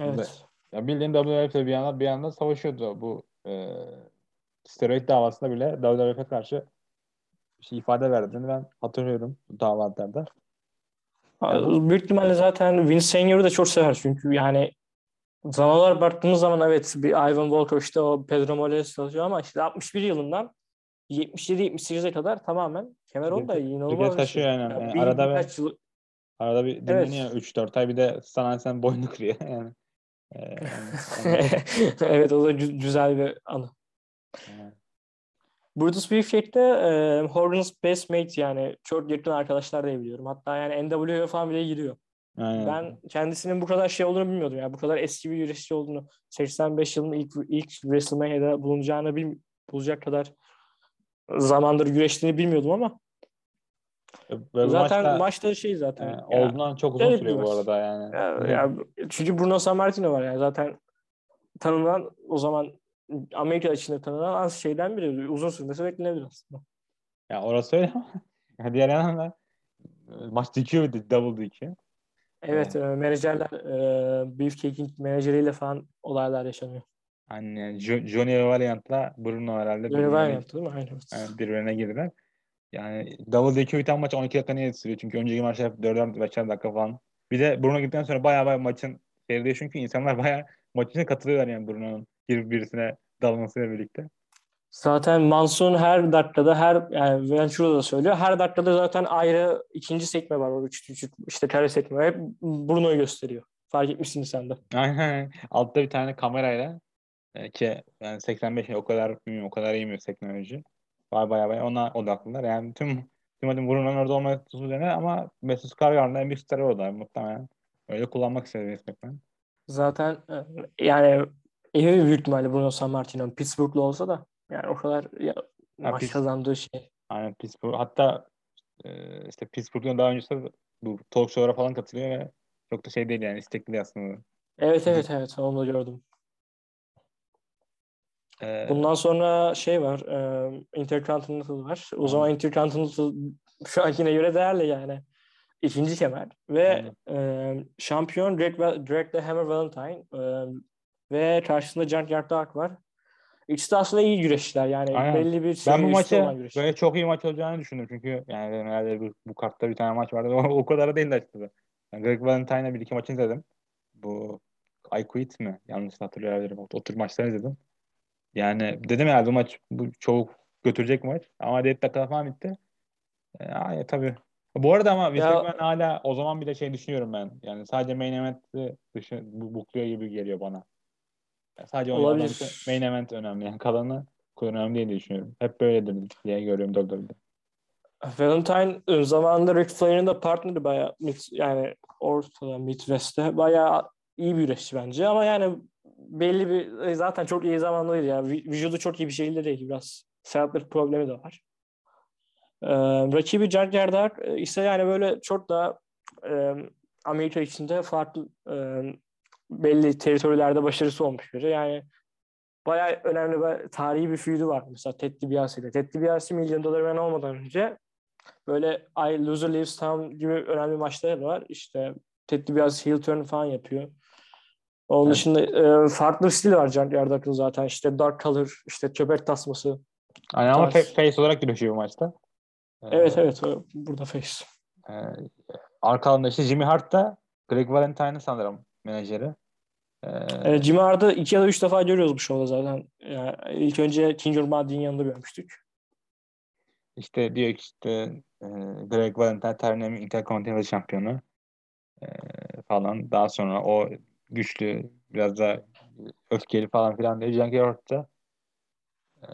Evet. ya bildiğin WWF'de bir yandan bir yandan savaşıyordu bu e, steroid davasında bile WWF'e karşı şey ifade verdiğini ben hatırlıyorum davalarda. Yani Büyük ihtimalle zaten Vince Senior'u da çok sever çünkü yani zaman olarak baktığımız zaman evet bir Ivan Volkov işte o Pedro Morales çalışıyor ama işte 61 yılından 77-78'e kadar tamamen Cameron da inanılmaz bir taşıyor şey. yani. Ya Yani bir- arada birkaç yıl Arada bir dinleniyor 3-4 ay bir de sana sen boynu kırıyor yani. E, yani evet o da gü- güzel bir anı. yani. Brutus Beefcake'de e, Hogan's best mate yani çok yakın arkadaşlar diye biliyorum. Hatta yani NWA falan bile giriyor. Aynen. Ben kendisinin bu kadar şey olduğunu bilmiyordum. Yani bu kadar eski bir güreşçi olduğunu 85 yılında ilk ilk WrestleMania'da bulunacağını bil, bozacak kadar zamandır güreştiğini bilmiyordum ama bu zaten maçta, maçta şey zaten. e, olduğundan çok uzun sürüyor bu arada yani. ya, ya, çünkü Bruno Sammartino var yani zaten tanınan o zaman Amerika içinde tanınan az şeyden biri. Uzun sürmesi beklenebilir aslında. Ya orası öyle ama diğer yandan da e, maç dikiyor double dikiyor. Evet, e, menajerler e, Beefcake'in menajeriyle falan olaylar yaşanıyor. Yani Jo- Johnny Valiant'la Bruno herhalde var yaptı değil mi? Aynen. yani birbirine girdiler. Yani double DQ biten maç 12 dakika niye sürüyor? Çünkü önceki maçlar hep 4'er 5'er dakika falan. Bir de Bruno gittikten sonra bayağı bayağı maçın seyri çünkü insanlar bayağı maç içine katılıyorlar yani Bruno'nun birisine dalmasıyla birlikte. Zaten Manson her dakikada her yani Ventura da söylüyor. Her dakikada zaten ayrı ikinci sekme var. O üç, üç, işte kare sekme. Hep Bruno'yu gösteriyor. Fark etmişsin sen de. Aynen. Altta bir tane kamerayla ki yani 85 o kadar bilmiyorum, o kadar iyi mi teknoloji. Var bayağı bayağı ona odaklılar. Yani tüm tüm adım Bruno'nun orada olması üzerine ama Mesut Kargar'ın en büyük starı o da muhtemelen. Öyle kullanmak istedi McMahon. Zaten e, yani evi büyük ihtimalle Bruno Sammartino Pittsburgh'lu olsa da yani o kadar ya, maç Pitts- kazandığı şey. Aynen Pittsburgh. Hatta e, işte Pittsburgh'dan daha öncesi bu talk show'lara falan katılıyor ve çok da şey değil yani istekli aslında. Evet evet evet onu da gördüm. E, Bundan sonra şey var. E, Intercontinental var. O zaman Intercontinental şu ankine göre değerli yani. İkinci kemer. Ve e, şampiyon Drake, Drake the Hammer Valentine e, ve karşısında Junkyard Dog var. İkisi de aslında iyi güreşçiler. Yani Aynen. belli bir ben bu maçı böyle çok iyi maç olacağını düşündüm çünkü yani herhalde bu, bu kartta bir tane maç vardı o, kadar değil de açıkçası. Yani Greg Valentine'la bir iki maçını izledim. Bu I Quit mi? Yanlış hatırlayabilirim. O, o tür maçları izledim. Yani dedim herhalde bu maç bu çok götürecek maç. Ama 7 dakika falan bitti. E, ay, tabii. Bu arada ama Vince McMahon hala o zaman bile şey düşünüyorum ben. Yani sadece main event'i bukluyor gibi geliyor bana. Yani sadece Olabilir. main event önemli. Yani kalanı önemli değil diye düşünüyorum. Hep böyledir diye görüyorum WWE'de. Valentine e, zamanında Ric Flair'in de partneri bayağı yani ortada Midwest'te bayağı iyi bir güreşçi bence ama yani belli bir e, zaten çok iyi zamanlıydı ya. Vü- Vücudu çok iyi bir şekilde değil biraz. Sağlıklık problemi de var. Ee, rakibi Junkyard Dog e, ise yani böyle çok daha e, Amerika içinde farklı e, belli teritorilerde başarısı olmuş biri. Yani bayağı önemli bir tarihi bir feud'ü var. Mesela Ted DiBiase ile. Ted DiBiase milyon dolar ben olmadan önce böyle I Loser Leaves Town gibi önemli maçları var. İşte Ted DiBiase heel turn falan yapıyor. Onun Evet. dışında e, farklı bir stil var Junkyard Dog'ın zaten. İşte dark color, işte köpek tasması. Yani ama Tarz. fa- face olarak güreşiyor bu maçta. Ee, Evet evet burada face. E, arkalarında işte Jimmy Hart da Greg Valentine'ın sanırım menajeri. Ee, E, Jimmy Hard'ı iki ya da üç defa görüyoruz bu şovda zaten. Yani ilk önce King Urmadi'nin yanında görmüştük. İşte diyor ki işte e, Greg Valentine tarihin Intercontinental şampiyonu e, falan. Daha sonra o güçlü biraz da öfkeli falan filan diyor. Junkyard Hart da e,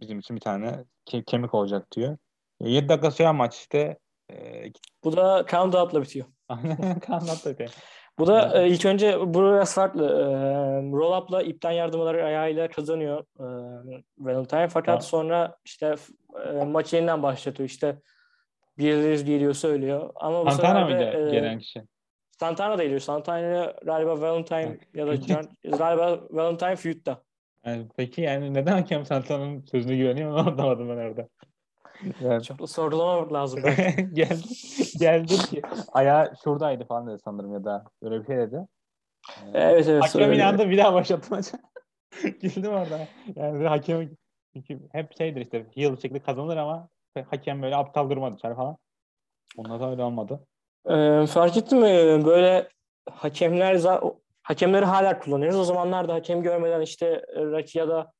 bizim için bir tane ke- kemik olacak diyor. 7 dakika süren maç işte e, Bu da count out'la bitiyor. tane kanat da Bu da e, ilk önce bu biraz farklı. E, roll up'la ipten yardımları ayağıyla kazanıyor e, Valentine. Fakat Ha. sonra işte e, maçı yeniden başlatıyor. İşte birileri geliyor söylüyor. Ama bu Santana mıydı e, gelen kişi? Santana da geliyor. Santana galiba Valentine ya da galiba Valentine feud'da. Yani peki yani neden hakem Santana'nın sözüne güveniyor onu anlamadım ben orada. Yani Çok da sorgulamamak lazım. geldi, geldi ki ayağı şuradaydı falan dedi sanırım ya da öyle bir şey dedi. Ee, evet evet. hakem öyle. inandı bir daha başlattı maçı. Güldüm orada. Yani hakem çünkü hep şeydir işte heel şekilde kazanır ama hakem böyle aptal durmadı içeri falan. Ondan da öyle olmadı. Ee, fark ettin mi? Böyle hakemler hakemleri hala kullanıyoruz. O zamanlarda hakem görmeden işte e, ya da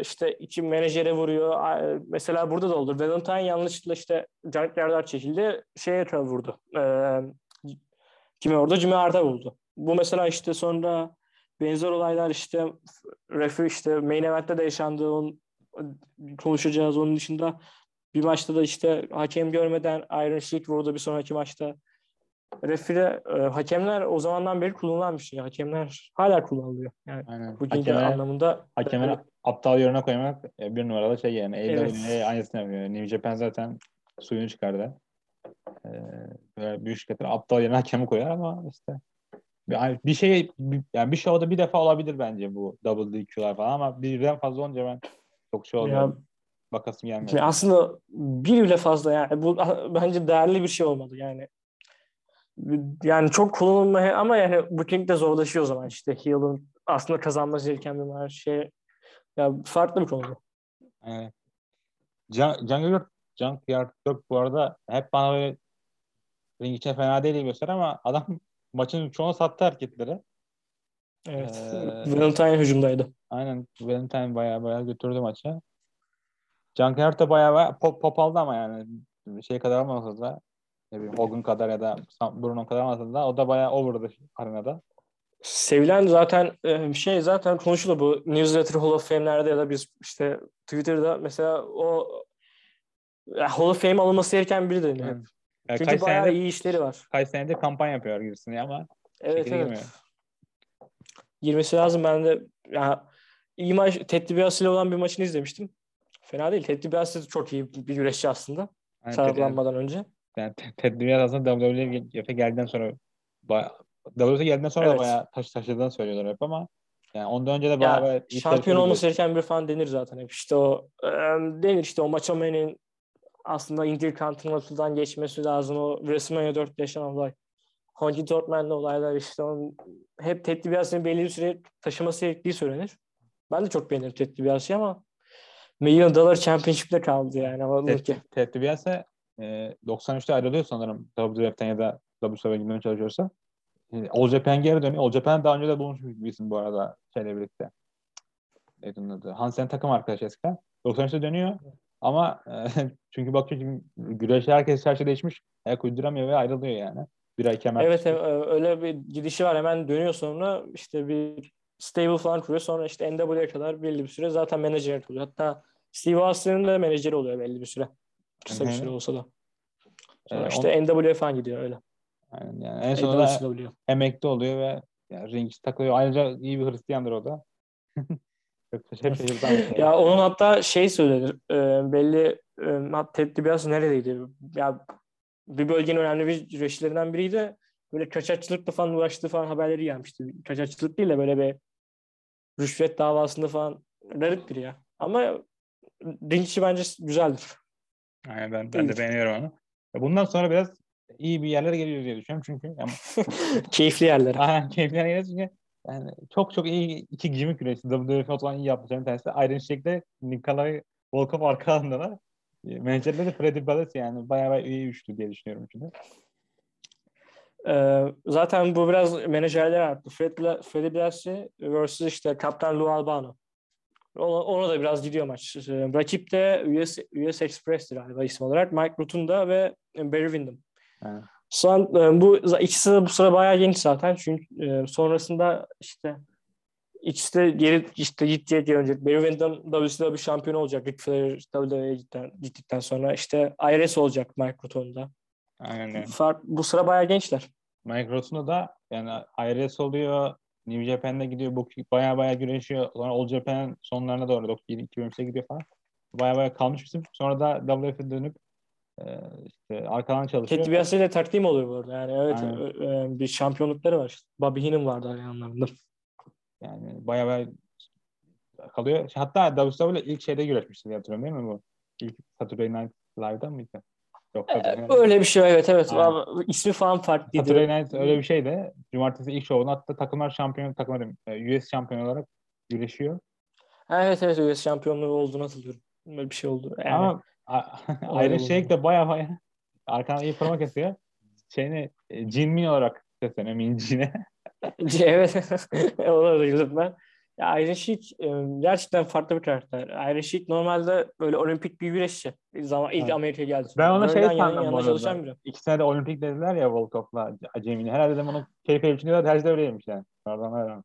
işte iki menajere vuruyor. A- Mesela burada da oldu. Valentine yanlışlıkla işte Junkyard'a çekildi. Şeye vurdu. Ee, kime orada? Jimmy Hard'a vurdu. Bu mesela işte sonra benzer olaylar işte refi işte main event'te de yaşandı. Onun, konuşacağız. Onun dışında bir maçta da işte hakem görmeden Iron Sheik vurdu bir sonraki maçta. refire e, hakemler o zamandan beri kullanılan bir şey. Hakemler hala kullanılıyor. Yani Aynen. bugünkü Hakemler- anlamında Hakemleri aptal yerine koymak e, bir numaralı şey yani. Evet. AWA aynısını yapıyor. New Japan zaten suyunu çıkardı. Ee, böyle büyük şirketler aptal yerine hakemi koyar ama işte bir, bir şey yani bir show'da bir defa olabilir bence bu double DQ'lar falan ama birden fazla olunca ben çok şey oluyor. Bakasım gelmiyor. Şimdi aslında bir bile fazla yani bu bence değerli bir şey olmadı yani. Yani çok kullanılmaya ama yani booking de zorlaşıyor o zaman işte Heel'ın aslında kazanması gereken bir şey ya farklı bir konu. Evet. Can, Junkyard, Junkyard Dog bu arada hep bana böyle ring içine fena değil göster ama adam maçın çoğunu sattı hareketleri. Evet. Ee, Valentine hücumdaydı. Aynen Valentine bayağı bayağı götürdü maçı. Junkyard da bayağı, bayağı pop, pop aldı ama yani şey kadar olmasa da ne bileyim Hogan kadar ya da Bruno kadar olmasa da o da bayağı over'dı arenada. Sevilen zaten e, şey zaten konuşulur bu Newsletter Hall of Fame'lerde ya da biz işte Twitter'da mesela o ya, Hall of Fame alınması gereken biri de Yani, hep. yani Çünkü bayağı senedir, iyi işleri var. kaç senedir kampanya yapıyor gibisin ama Evet evet. girmiyor. Girmesi lazım. Ben de ya iyi maç Ted DiBiase ile olan bir maçını izlemiştim. Fena değil. Ted DiBiase de çok iyi bir güreşçi aslında. yani, Sakatlanmadan önce. yani Ted- Ted DiBiase aslında WWE'ye geldikten sonra WWE'ye geldikten sonra Evet. da bayağı taş taşıdığını söylüyorlar hep ama yani ondan önce de bayağı, Ya, bayağı şampiyon olması gereken bir falan denir zaten hep. İşte o e, denir işte o Machoman'in aslında Intercontinental'dan geçmesi lazım. O WrestleMania 4'te yaşanan olay. Honky Tonk Man'le olaylar işte onun, hep Ted DiBiase'nin belli bir süre taşıması gerektiği söylenir. Ben de çok beğenirim Ted DiBiase'yi ama Million Dollar Championship'te kaldı yani. Anladın Ted, ki. Ted DiBiase e, 93'te ayrılıyor sanırım WWF'den ya da gitmeye çalışıyorsa. E, Japan geri dönüyor. Japan daha önce de bulunmuş bir isim bu arada şeyle birlikte. Neydi adı? Hansen takım arkadaşı eskiden. 93'te dönüyor. Ama e, çünkü bakıyor çünkü güreşte herkes her şey değişmiş. Ayak uyduramıyor ve ayrılıyor yani. Bir ay kemer. Evet evet, öyle bir gidişi var. Hemen dönüyor sonra işte bir stable falan kuruyor. Sonra işte NWA'ya kadar belli bir süre zaten menajer oluyor. Hatta Steve Austin'in de menajeri oluyor belli bir süre. Kısa bir süre olsa da. Sonra Ee, işte NWA'ya falan gidiyor öyle. Aynen yani en sonunda emekli oluyor ve yani ring takılıyor. Ayrıca iyi bir Hristiyandır o da. Bir şey. Ya onun hatta şey söylenir. e, belli e, Ted DiBiase neredeydi? Ya bir bölgenin önemli bir güreşçilerinden biriydi. Böyle kaçakçılıkla falan uğraştığı falan haberleri gelmişti. Kaçakçılık değil de böyle bir rüşvet davasında falan garip biri ya. Ama işi bence güzeldir. Aynen ben, ben de beğeniyorum onu. Bundan sonra biraz iyi bir yerlere geliyoruz diye düşünüyorum çünkü. Ama, Keyifli yerler. aynen keyifli yerlere çünkü yani çok çok iyi iki gimmick güreşi. WWF olan iyi yapmışlar. Bir tanesi Iron Sheik'le Nikolay Volkov arka alandalar. E, Menajerleri de Freddy Ballas yani bayağı bayağı iyi üçlü diye düşünüyorum şimdi. Ee, zaten bu biraz menajerler arttı. Fred, Bla- Freddy Blassie vs. işte Kaptan Lou Albano. Ona, ona da biraz gidiyor maç. Ee, rakip de US, US Express'tir galiba isim olarak. Mike Rotunda ve Barry Windham. Evet. An e, bu ikisi de bu sıra bayağı genç zaten. Çünkü e, sonrasında işte ikisi de geri işte gittiği geri önce Barry Windham WCW şampiyonu olacak. Ric Flair WWE'ye gittikten, sonra işte IRS olacak Mike Rotunda. Aynen. Fark, bu sıra bayağı gençler. Mike Rotunda da yani IRS oluyor. New Japan'da gidiyor. Bu bayağı bayağı güreşiyor. Sonra All Japan sonlarına doğru 2023'e gidiyor falan. Bayağı bayağı kalmış bir isim. Sonra da WWF'e dönüp işte arkadan çalışıyor. DiBiase ile takdim oluyor bu arada. Yani evet ö- bir şampiyonlukları var. Bobby Heenan vardı yanlarında. Yani bayağı bayağı kalıyor. Hatta WWE ilk şeyde güreşmişti diye hatırlıyorum değil mi bu? İlk Saturday Night Live'da mıydı? Yok tabii. Öyle bir şey evet evet. Aynen. Ama ismi falan farklıydı. Saturday Night öyle bir şeydi. Cumartesi ilk şovunu hatta takımlar şampiyon, takımlar e, US şampiyon olarak güreşiyor. Evet evet US şampiyonluğu olduğunu hatırlıyorum. Böyle bir şey oldu. Yani, Ama Iron. Sheik de bayağı bayağı arkadan iyi promo kesiyor. Şeyini e, Jin Min olarak sesleniyor Min Jin'e. evet. Ona da güldüm ben. Ya Iron Sheik e, gerçekten farklı bir karakter. Iron Sheik normalde böyle olimpik bir güreşçi. Zaman ilk Evet. Amerika'ya geldi. Ben ona şey Böyle yan sandım bu arada. İki sene de olimpik dediler ya Volkov'la Acemi'ni. Herhalde dedim onu keyif için diyorlar. Her şey de öyleymiş yani. Pardon pardon.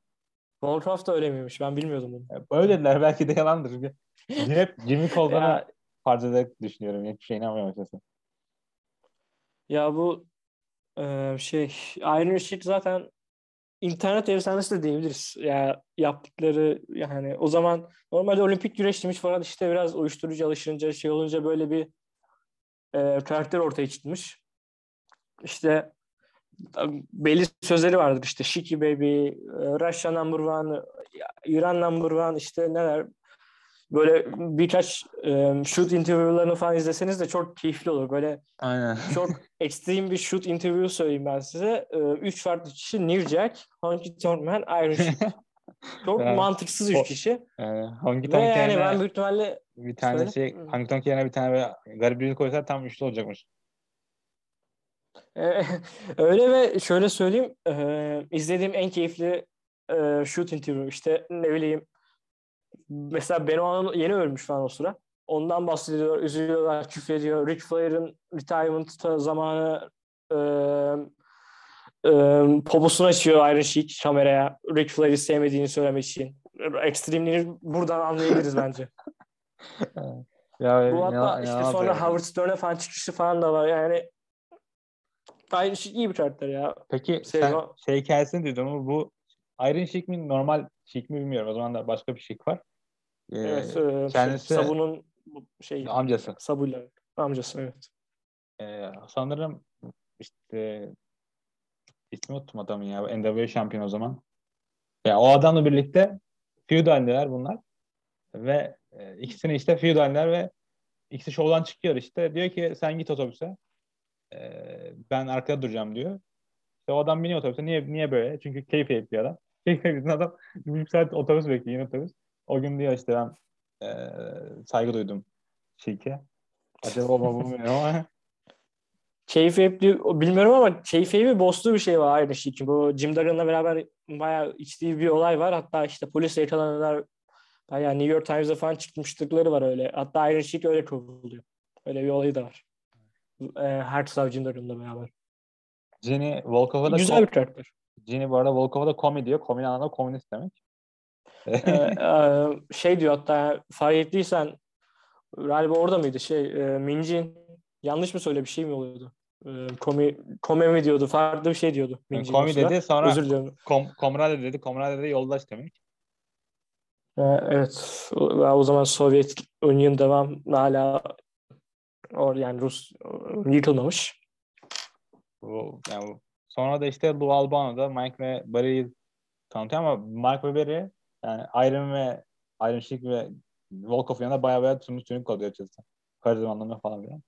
Volkov da öyle miymiş? Ben bilmiyordum bunu. Öyle dediler. Belki de yalandır. Hep Jimmy Colgan'ı Ya, farz düşünüyorum. Hiçbir şey inanmıyorum açıkçası. ya bu Ee, şey Iron Sheik zaten internet efsanesi de diyebiliriz. Ya yani yaptıkları yani o zaman normalde olimpik güreş demiş falan işte biraz uyuşturucu alışınca şey olunca böyle bir e, karakter ortaya çıkmış. İşte belli sözleri vardır işte Shiki Baby, Russia Number One, İran Number One işte neler böyle birkaç e, shoot interview'larını falan izleseniz de çok keyifli olur. Böyle Aynen. çok ekstrem bir shoot interview söyleyeyim ben size. E, üç farklı kişi New Jack, Honky Tonk Man, Sheik. çok Yani mantıksız üç kişi. Yani Honky Ve Tonk yani yerine ben büyük ihtimalle bir tane Söyle. şey. Honky Tonk yerine bir tane böyle garip birini koysa tam üçlü olacakmış. e, öyle ve şöyle söyleyeyim e, izlediğim en keyifli e, shoot interview işte ne bileyim mesela Benoit yeni ölmüş falan o sıra. Ondan bahsediyor, üzülüyorlar, küfrediyor. Ric Flair'ın retirement zamanı e, e, poposunu açıyor Iron Sheik kameraya. Ric Flair'i sevmediğini söylemek için. Ekstremliğini buradan anlayabiliriz bence. Ya Bu hatta ne işte yapıyor sonra yani? Howard Stern'e falan çıkışı falan da var. Yani Iron Sheik iyi bir karakter ya. Peki Şey, sen şey hikayesini duydun mu? Bu Iron Sheik mi normal Sheik mi bilmiyorum. O zaman da başka bir Sheik var. Ee, Evet, e, kendisi- şey, Sabu'nun bu şey amcası. Sabu'yla amcası evet. Ee, sanırım işte ismi unuttum adamın ya. NWA şampiyon o zaman. Ya o adamla birlikte feud halindeler bunlar. Ve e, ikisini işte feud halindeler ve ikisi şovdan çıkıyor işte. Diyor ki sen git otobüse. Ee, ben arkada duracağım diyor. İşte o adam biniyor otobüse. Niye niye böyle? Çünkü keyif yapıyor bir adam. Keyif yapıyor adam. Bir buçuk saat otobüs bekliyor yine otobüs. O gün diyor işte ben e, saygı duydum Şirke. Acaba o mu bilmiyorum ama Keyfi hep diyor- bilmiyorum ama keyfi bir bozduğu bir şey var aynı şey. Bu Jim Duggan'la beraber bayağı içtiği bir olay var. Hatta işte polis yakalananlar bayağı New York Times'da falan çıkmışlıkları var öyle. Hatta Iron Sheik öyle kovuluyor. Öyle bir olayı da var. Ee, Herzog Jim Duggan'la beraber. Jenny Volkov'a da Güzel bir karakter. Jenny bu arada Volkov'a da komi diyor. Komi anlamda komünist demek. Ee, e, şey diyor hatta fark ettiysen galiba orada mıydı şey e, Minjin yanlış mı söyle bir şey mi oluyordu? E, komi, kome mi diyordu farklı bir şey diyordu. Minjin o komi dedi sonra Özür diliyorum. kom, komrade dedi. Komrade de yoldaş demek. Ee, Evet. O, o zaman Sovyet Union devam hala or yani Rus yıkılmamış. Bu, yani bu- Sonra da işte Lou Albano da Mike ve Barry'i tanıtıyor ama Mike ve Barry yani Iron ve Iron Sheik ve Volkov yanında baya baya tümü tümü kalıyor açıkçası. Karizma anlamında falan filan.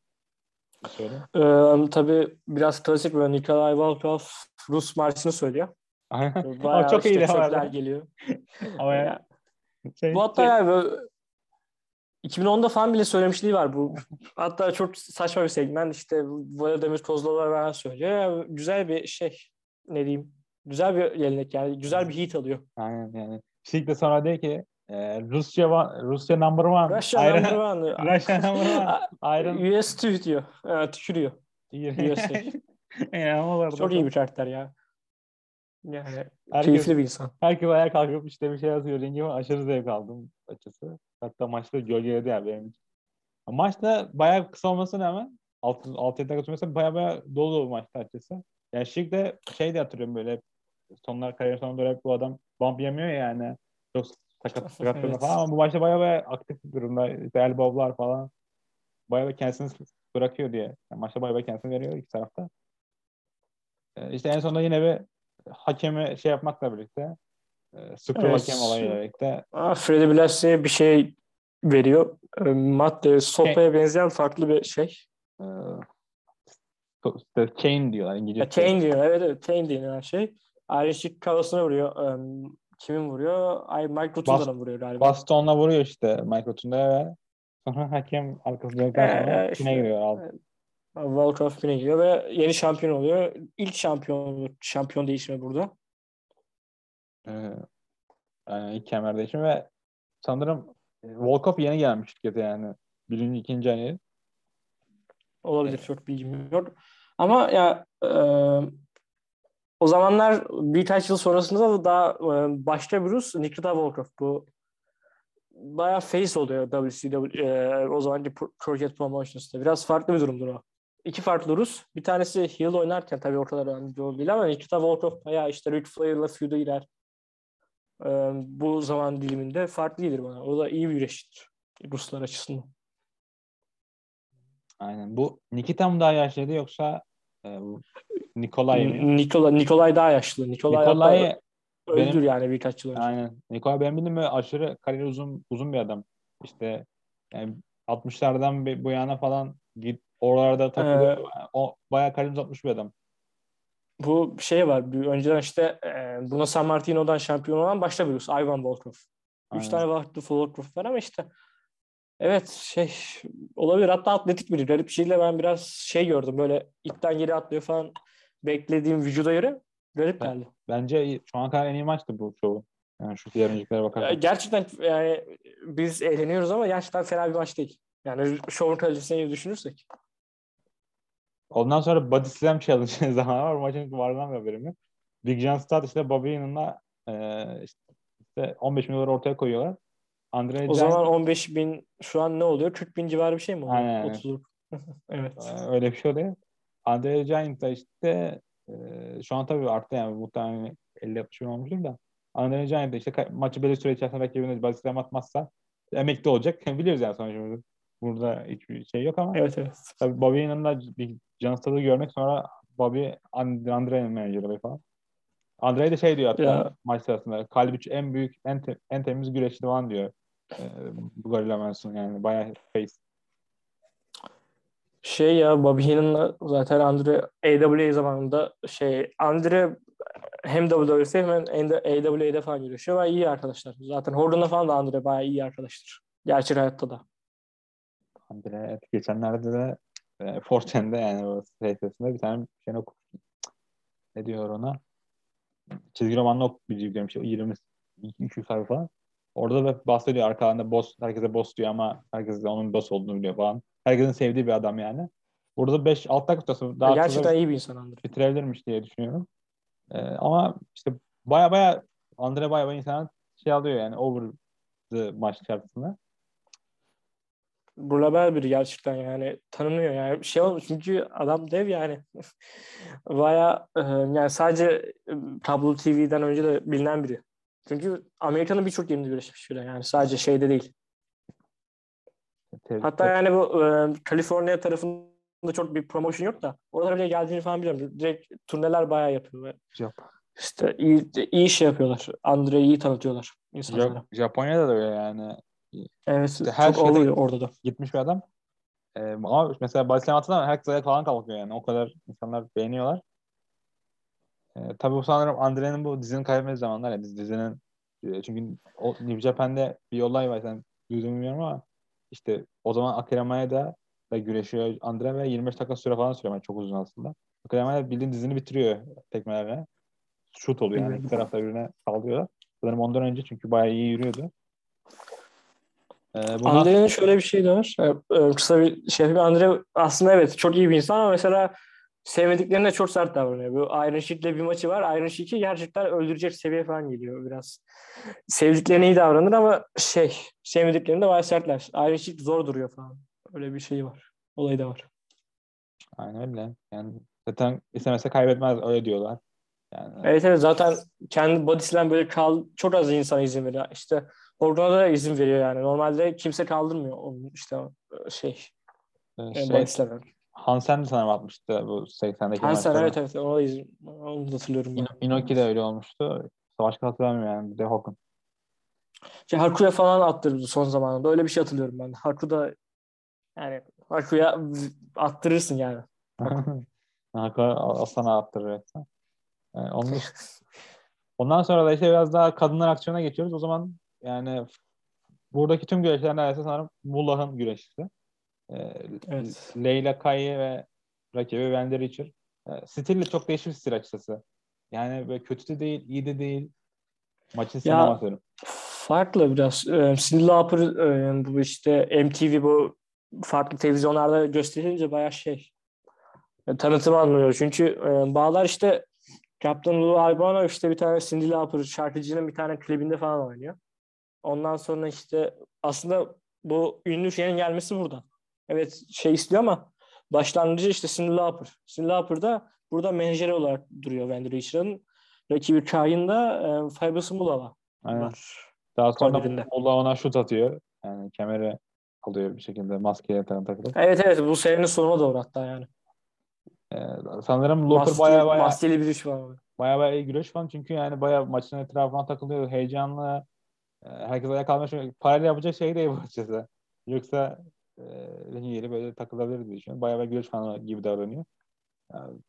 Şöyle. Ee, tabii biraz klasik böyle Nikolay Volkov Rus marşını söylüyor. Aynen. Bayağı Ama çok işte iyi de var. geliyor. Ama Ya, şey, Bu hatta yani böyle 2010'da falan bile söylemişliği var bu. Hatta çok saçma bir segment işte Vladimir Kozlov'a falan söylüyor. Güzel bir şey ne diyeyim. Güzel bir gelenek yani. Güzel bir hit alıyor. Aynen yani. Sheik de sonra diyor ki e, Rusya Rusya number one. Russia Iron- number one. Russia number one. Iron US two diyor. Evet, tükürüyor. Ama var Çok da- iyi bir karakter ya. Yani Herkes- keyifli bir insan. Herkes ayağa kalkıp işte bir şey yazıyor. Ringime aşırı zevk aldım açısı. Hatta maçta gölgeledi yani benim için. Maçta bayağı kısa olmasına rağmen 6 6 dakika sürmesi bayağı bayağı dolu dolu maçta açısı. Yani Şik de şey de hatırlıyorum böyle sonlar kariyer sonunda olarak bu adam bump yemiyor ya yani. Çok sakat sakat Evet. falan ama bu maçta bayağı bayağı aktif bir durumda. İşte elbow'lar falan. Bayağı bayağı kendisini bırakıyor diye. Yani maçta bayağı bayağı kendisini veriyor iki tarafta. Ee, işte en sonunda yine bir hakemi şey yapmakla birlikte e, screw Evet. hakem olayıyla birlikte Freddy Blassie bir şey veriyor. E, Madde, sopaya benzeyen farklı bir şey. e, chain diyorlar İngilizce. Chain diyor. Evet evet. Chain denilen şey. Sheik kafasına vuruyor. E, kimin vuruyor? Ay Mike Rotunda'na vuruyor galiba. Bastonla vuruyor işte Mike Rotunda ve sonra hakem arkasından Ee, işte, giriyor. aldı. Evet. Volkov güne giriyor ve yeni şampiyon oluyor. İlk şampiyon şampiyon değişimi burada. Ee, yani ilk kemer değişimi ve sanırım e, Volkov yeni gelmiş şirkete yani. Birinci, ikinci ayı. Olabilir çok bilgim yok. Ama ya e, o zamanlar birkaç yıl sonrasında da daha e, başka bir Rus Nikita Volkov. Bu bayağı face oluyor WCW e, o zamanki Crockett Promotions'ta. Biraz farklı bir durumdur o. iki farklı Rus. Bir tanesi heel oynarken tabii o kadar önemli değil ama Nikita Volkov bayağı işte Ric Flair'la feud'a girer. Ee, bu zaman diliminde farklı gelir bana. O da iyi bir güreşçidir Ruslar açısından. Aynen. Bu Nikita mı daha yaşlıydı yoksa e, Nikolay mı? Nikolay, Nikolay daha yaşlı. Nikolay, Nikolay öldür benim, yani birkaç yıl önce. Aynen. Nikolay benim bildiğim aşırı kariyer uzun uzun bir adam. İşte yani 60'lardan bu yana falan git oralarda takılıyor. Ee, o bayağı kariyer uzatmış bir adam. Bu şey var. Bir, önceden işte e, buna San Martino'dan şampiyon olan başta Rus. Ivan Volkov. Üç tane farklı Volkov var ama işte Evet şey olabilir. Hatta atletik biri. Garip bir şeyle ben biraz şey gördüm. Böyle ipten geri atlıyor falan. Beklediğim vücuda göre garip geldi. Bence şu an kadar en iyi maçtı bu çoğu. Yani şu diğer öncekilere bakarsak. Gerçekten yani biz eğleniyoruz ama gerçekten fena bir maç değil. Yani şovun kalitesini düşünürsek. Ondan sonra Body Slam Challenge zaman var. Maçın varından bir haberim yok. Big John Studd işte Bobby Heenan'la e, işte 15 milyon ortaya koyuyorlar. Andre o Giant... zaman 15 bin şu an ne oluyor? 40 bin civarı bir şey mi oluyor? Aynen. 30'luk. evet. Ee, öyle bir şey oluyor. Andre Giant da işte e, şu an tabii arttı yani muhtemelen 50-60 bin olmuştur da. Andre Giant da işte maçı belli süre içerisinde rakibine basitlerim atmazsa emekli olacak. Biliyoruz yani sonuçta burada hiçbir şey yok ama. Evet evet. Tabii Bobby'nin yanında bir Johnston'ı görmek sonra Bobby Andre'nin menajeri falan. Andre de şey diyor hatta ya. maç sırasında kalbi en büyük en, te, en temiz güreşçi falan diyor. Ee, bu Gorilla Manson yani bayağı face. Şey ya Bobby Heenan'la zaten Andre AWA zamanında şey Andre hem WWF'de hem AWA'de falan görüşüyor ve iyi arkadaşlar. Zaten Horton'da falan da Andre bayağı iyi arkadaştır. Gerçek hayatta da. Andre evet, geçenlerde de e, Forten'de yani o sitesinde bir tane şey okumuştum. Ne diyor ona? Çizgi romanla okuyabileceğim şey 20 200 sayfa. Orada da bahsediyor arkalarında boss, herkese boss diyor ama herkes de onun boss olduğunu biliyor falan. Herkesin sevdiği bir adam yani. Burada 5-6 dakika tutası daha Gerçekten iyi bir insan Andre. Bitirebilirmiş diye düşünüyorum. Ee, ama işte baya baya Andre baya baya insan şey alıyor yani over the maç içerisinde. Global biri gerçekten yani tanınıyor yani şey olmuş çünkü adam dev yani baya e, yani sadece Tablo TV'den önce de bilinen biri. Çünkü Amerika'nın birçok yerinde güreşmiş bile yani sadece şeyde değil. Tabii, Hatta yani bu e, Kaliforniya tarafında çok bir promotion yok da oralara bile geldiğini falan biliyorum. Direkt turneler bayağı yapıyor. Yap. İşte iyi, iyi iş yapıyorlar. Andre'yi iyi tanıtıyorlar insanlara. Japonya'da da öyle yani. Evet işte her çok oluyor orada da. Gitmiş bir adam. Ee, ama mesela Barcelona atında herkes ayağa falan kalkıyor yani. O kadar insanlar beğeniyorlar. E, tabii bu sanırım Andre'nin bu dizinin kaybetmesi zamanlar ya dizinin e, çünkü o New Japan'de bir olay var sen duydun bilmiyorum ama işte o zaman Akira da da güreşiyor Andre ve 25 dakika süre falan sürüyor. Yani çok uzun aslında. Akira Maeda bildiğin dizini bitiriyor tekmelerle. Şut oluyor yani. iki tarafta birbirine sallıyor. Sanırım ondan önce çünkü bayağı iyi yürüyordu. Ee. Andre'nin şöyle bir şey de var. Ee, kısa bir şey bir Andre aslında evet çok iyi bir insan ama mesela sevmediklerine çok sert davranıyor. Bu Iron Sheik'le bir maçı var. Iron Sheik'i gerçekten öldürecek seviye falan geliyor biraz. Sevdiklerine iyi davranır ama şey sevmediklerinde bayağı sertler. Iron Sheik zor duruyor falan. Öyle bir şey var. Olayı da var. Aynen öyle. Yani zaten istemese kaybetmez öyle diyorlar. Yani... Evet evet zaten kendi bodisinden böyle kal çok az insan izin veriyor. İşte orada da izin veriyor yani. Normalde kimse kaldırmıyor onun işte şey. Ee, şey, Hansen de sanırım atmıştı bu 80'deki Hansen evet evet onu, iz, onu da hatırlıyorum. İno, Inoki de öyle olmuştu. Başka hatırlamıyorum yani. Bir de Hogan. Şey, Haku'ya falan attırdı son zamanında. Öyle bir şey hatırlıyorum ben. Haku da yani Haku'ya attırırsın yani. Haku sana attırır. Yani onun, ondan sonra da işte biraz daha kadınlar aksiyona geçiyoruz. O zaman yani buradaki tüm güreşler neredeyse sanırım Mullah'ın güreşçisi. Ee, evet. Leyla Kaye ve rakibi Wendy Richard. Ee, stil de çok değişik bir stil açıkçası. Yani böyle kötü de değil, iyi de değil. Maçın sineması. Farklı biraz. Ee, Cindy Lauper e, bu işte MTV bu farklı televizyonlarda gösterilince bayağı şey e, tanıtım anlıyor. Çünkü e, bağlar işte Captain Lou Albano işte bir tane Cindy Lauper şarkıcının bir tane klibinde falan oynuyor. Ondan sonra işte aslında bu ünlü şeyin gelmesi buradan evet şey istiyor ama başlangıcı işte Cyndi Lauper. Cyndi Lauper da burada menajeri olarak duruyor Wendy Richard'ın. Rakibi Kain'da e, Fabrice Mulala Aynen. var. Daha sonra. Molla ona şut atıyor. Yani kemeri alıyor bir şekilde maskeye takılıp. Evet evet bu serinin sonuna doğru hatta yani. Ee, sanırım Loper baya baya Maskeli bir iş var. baya baya iyi güreş falan çünkü yani baya maçın etrafına takılıyor. Heyecanlı. Ee, herkes ayağa kalmış. Parayla yapacak şey değil bu açıkçası. Yoksa e, ringin yeri böyle takılabilir diye düşünüyorum. Baya baya güreş falan gibi davranıyor. Yani,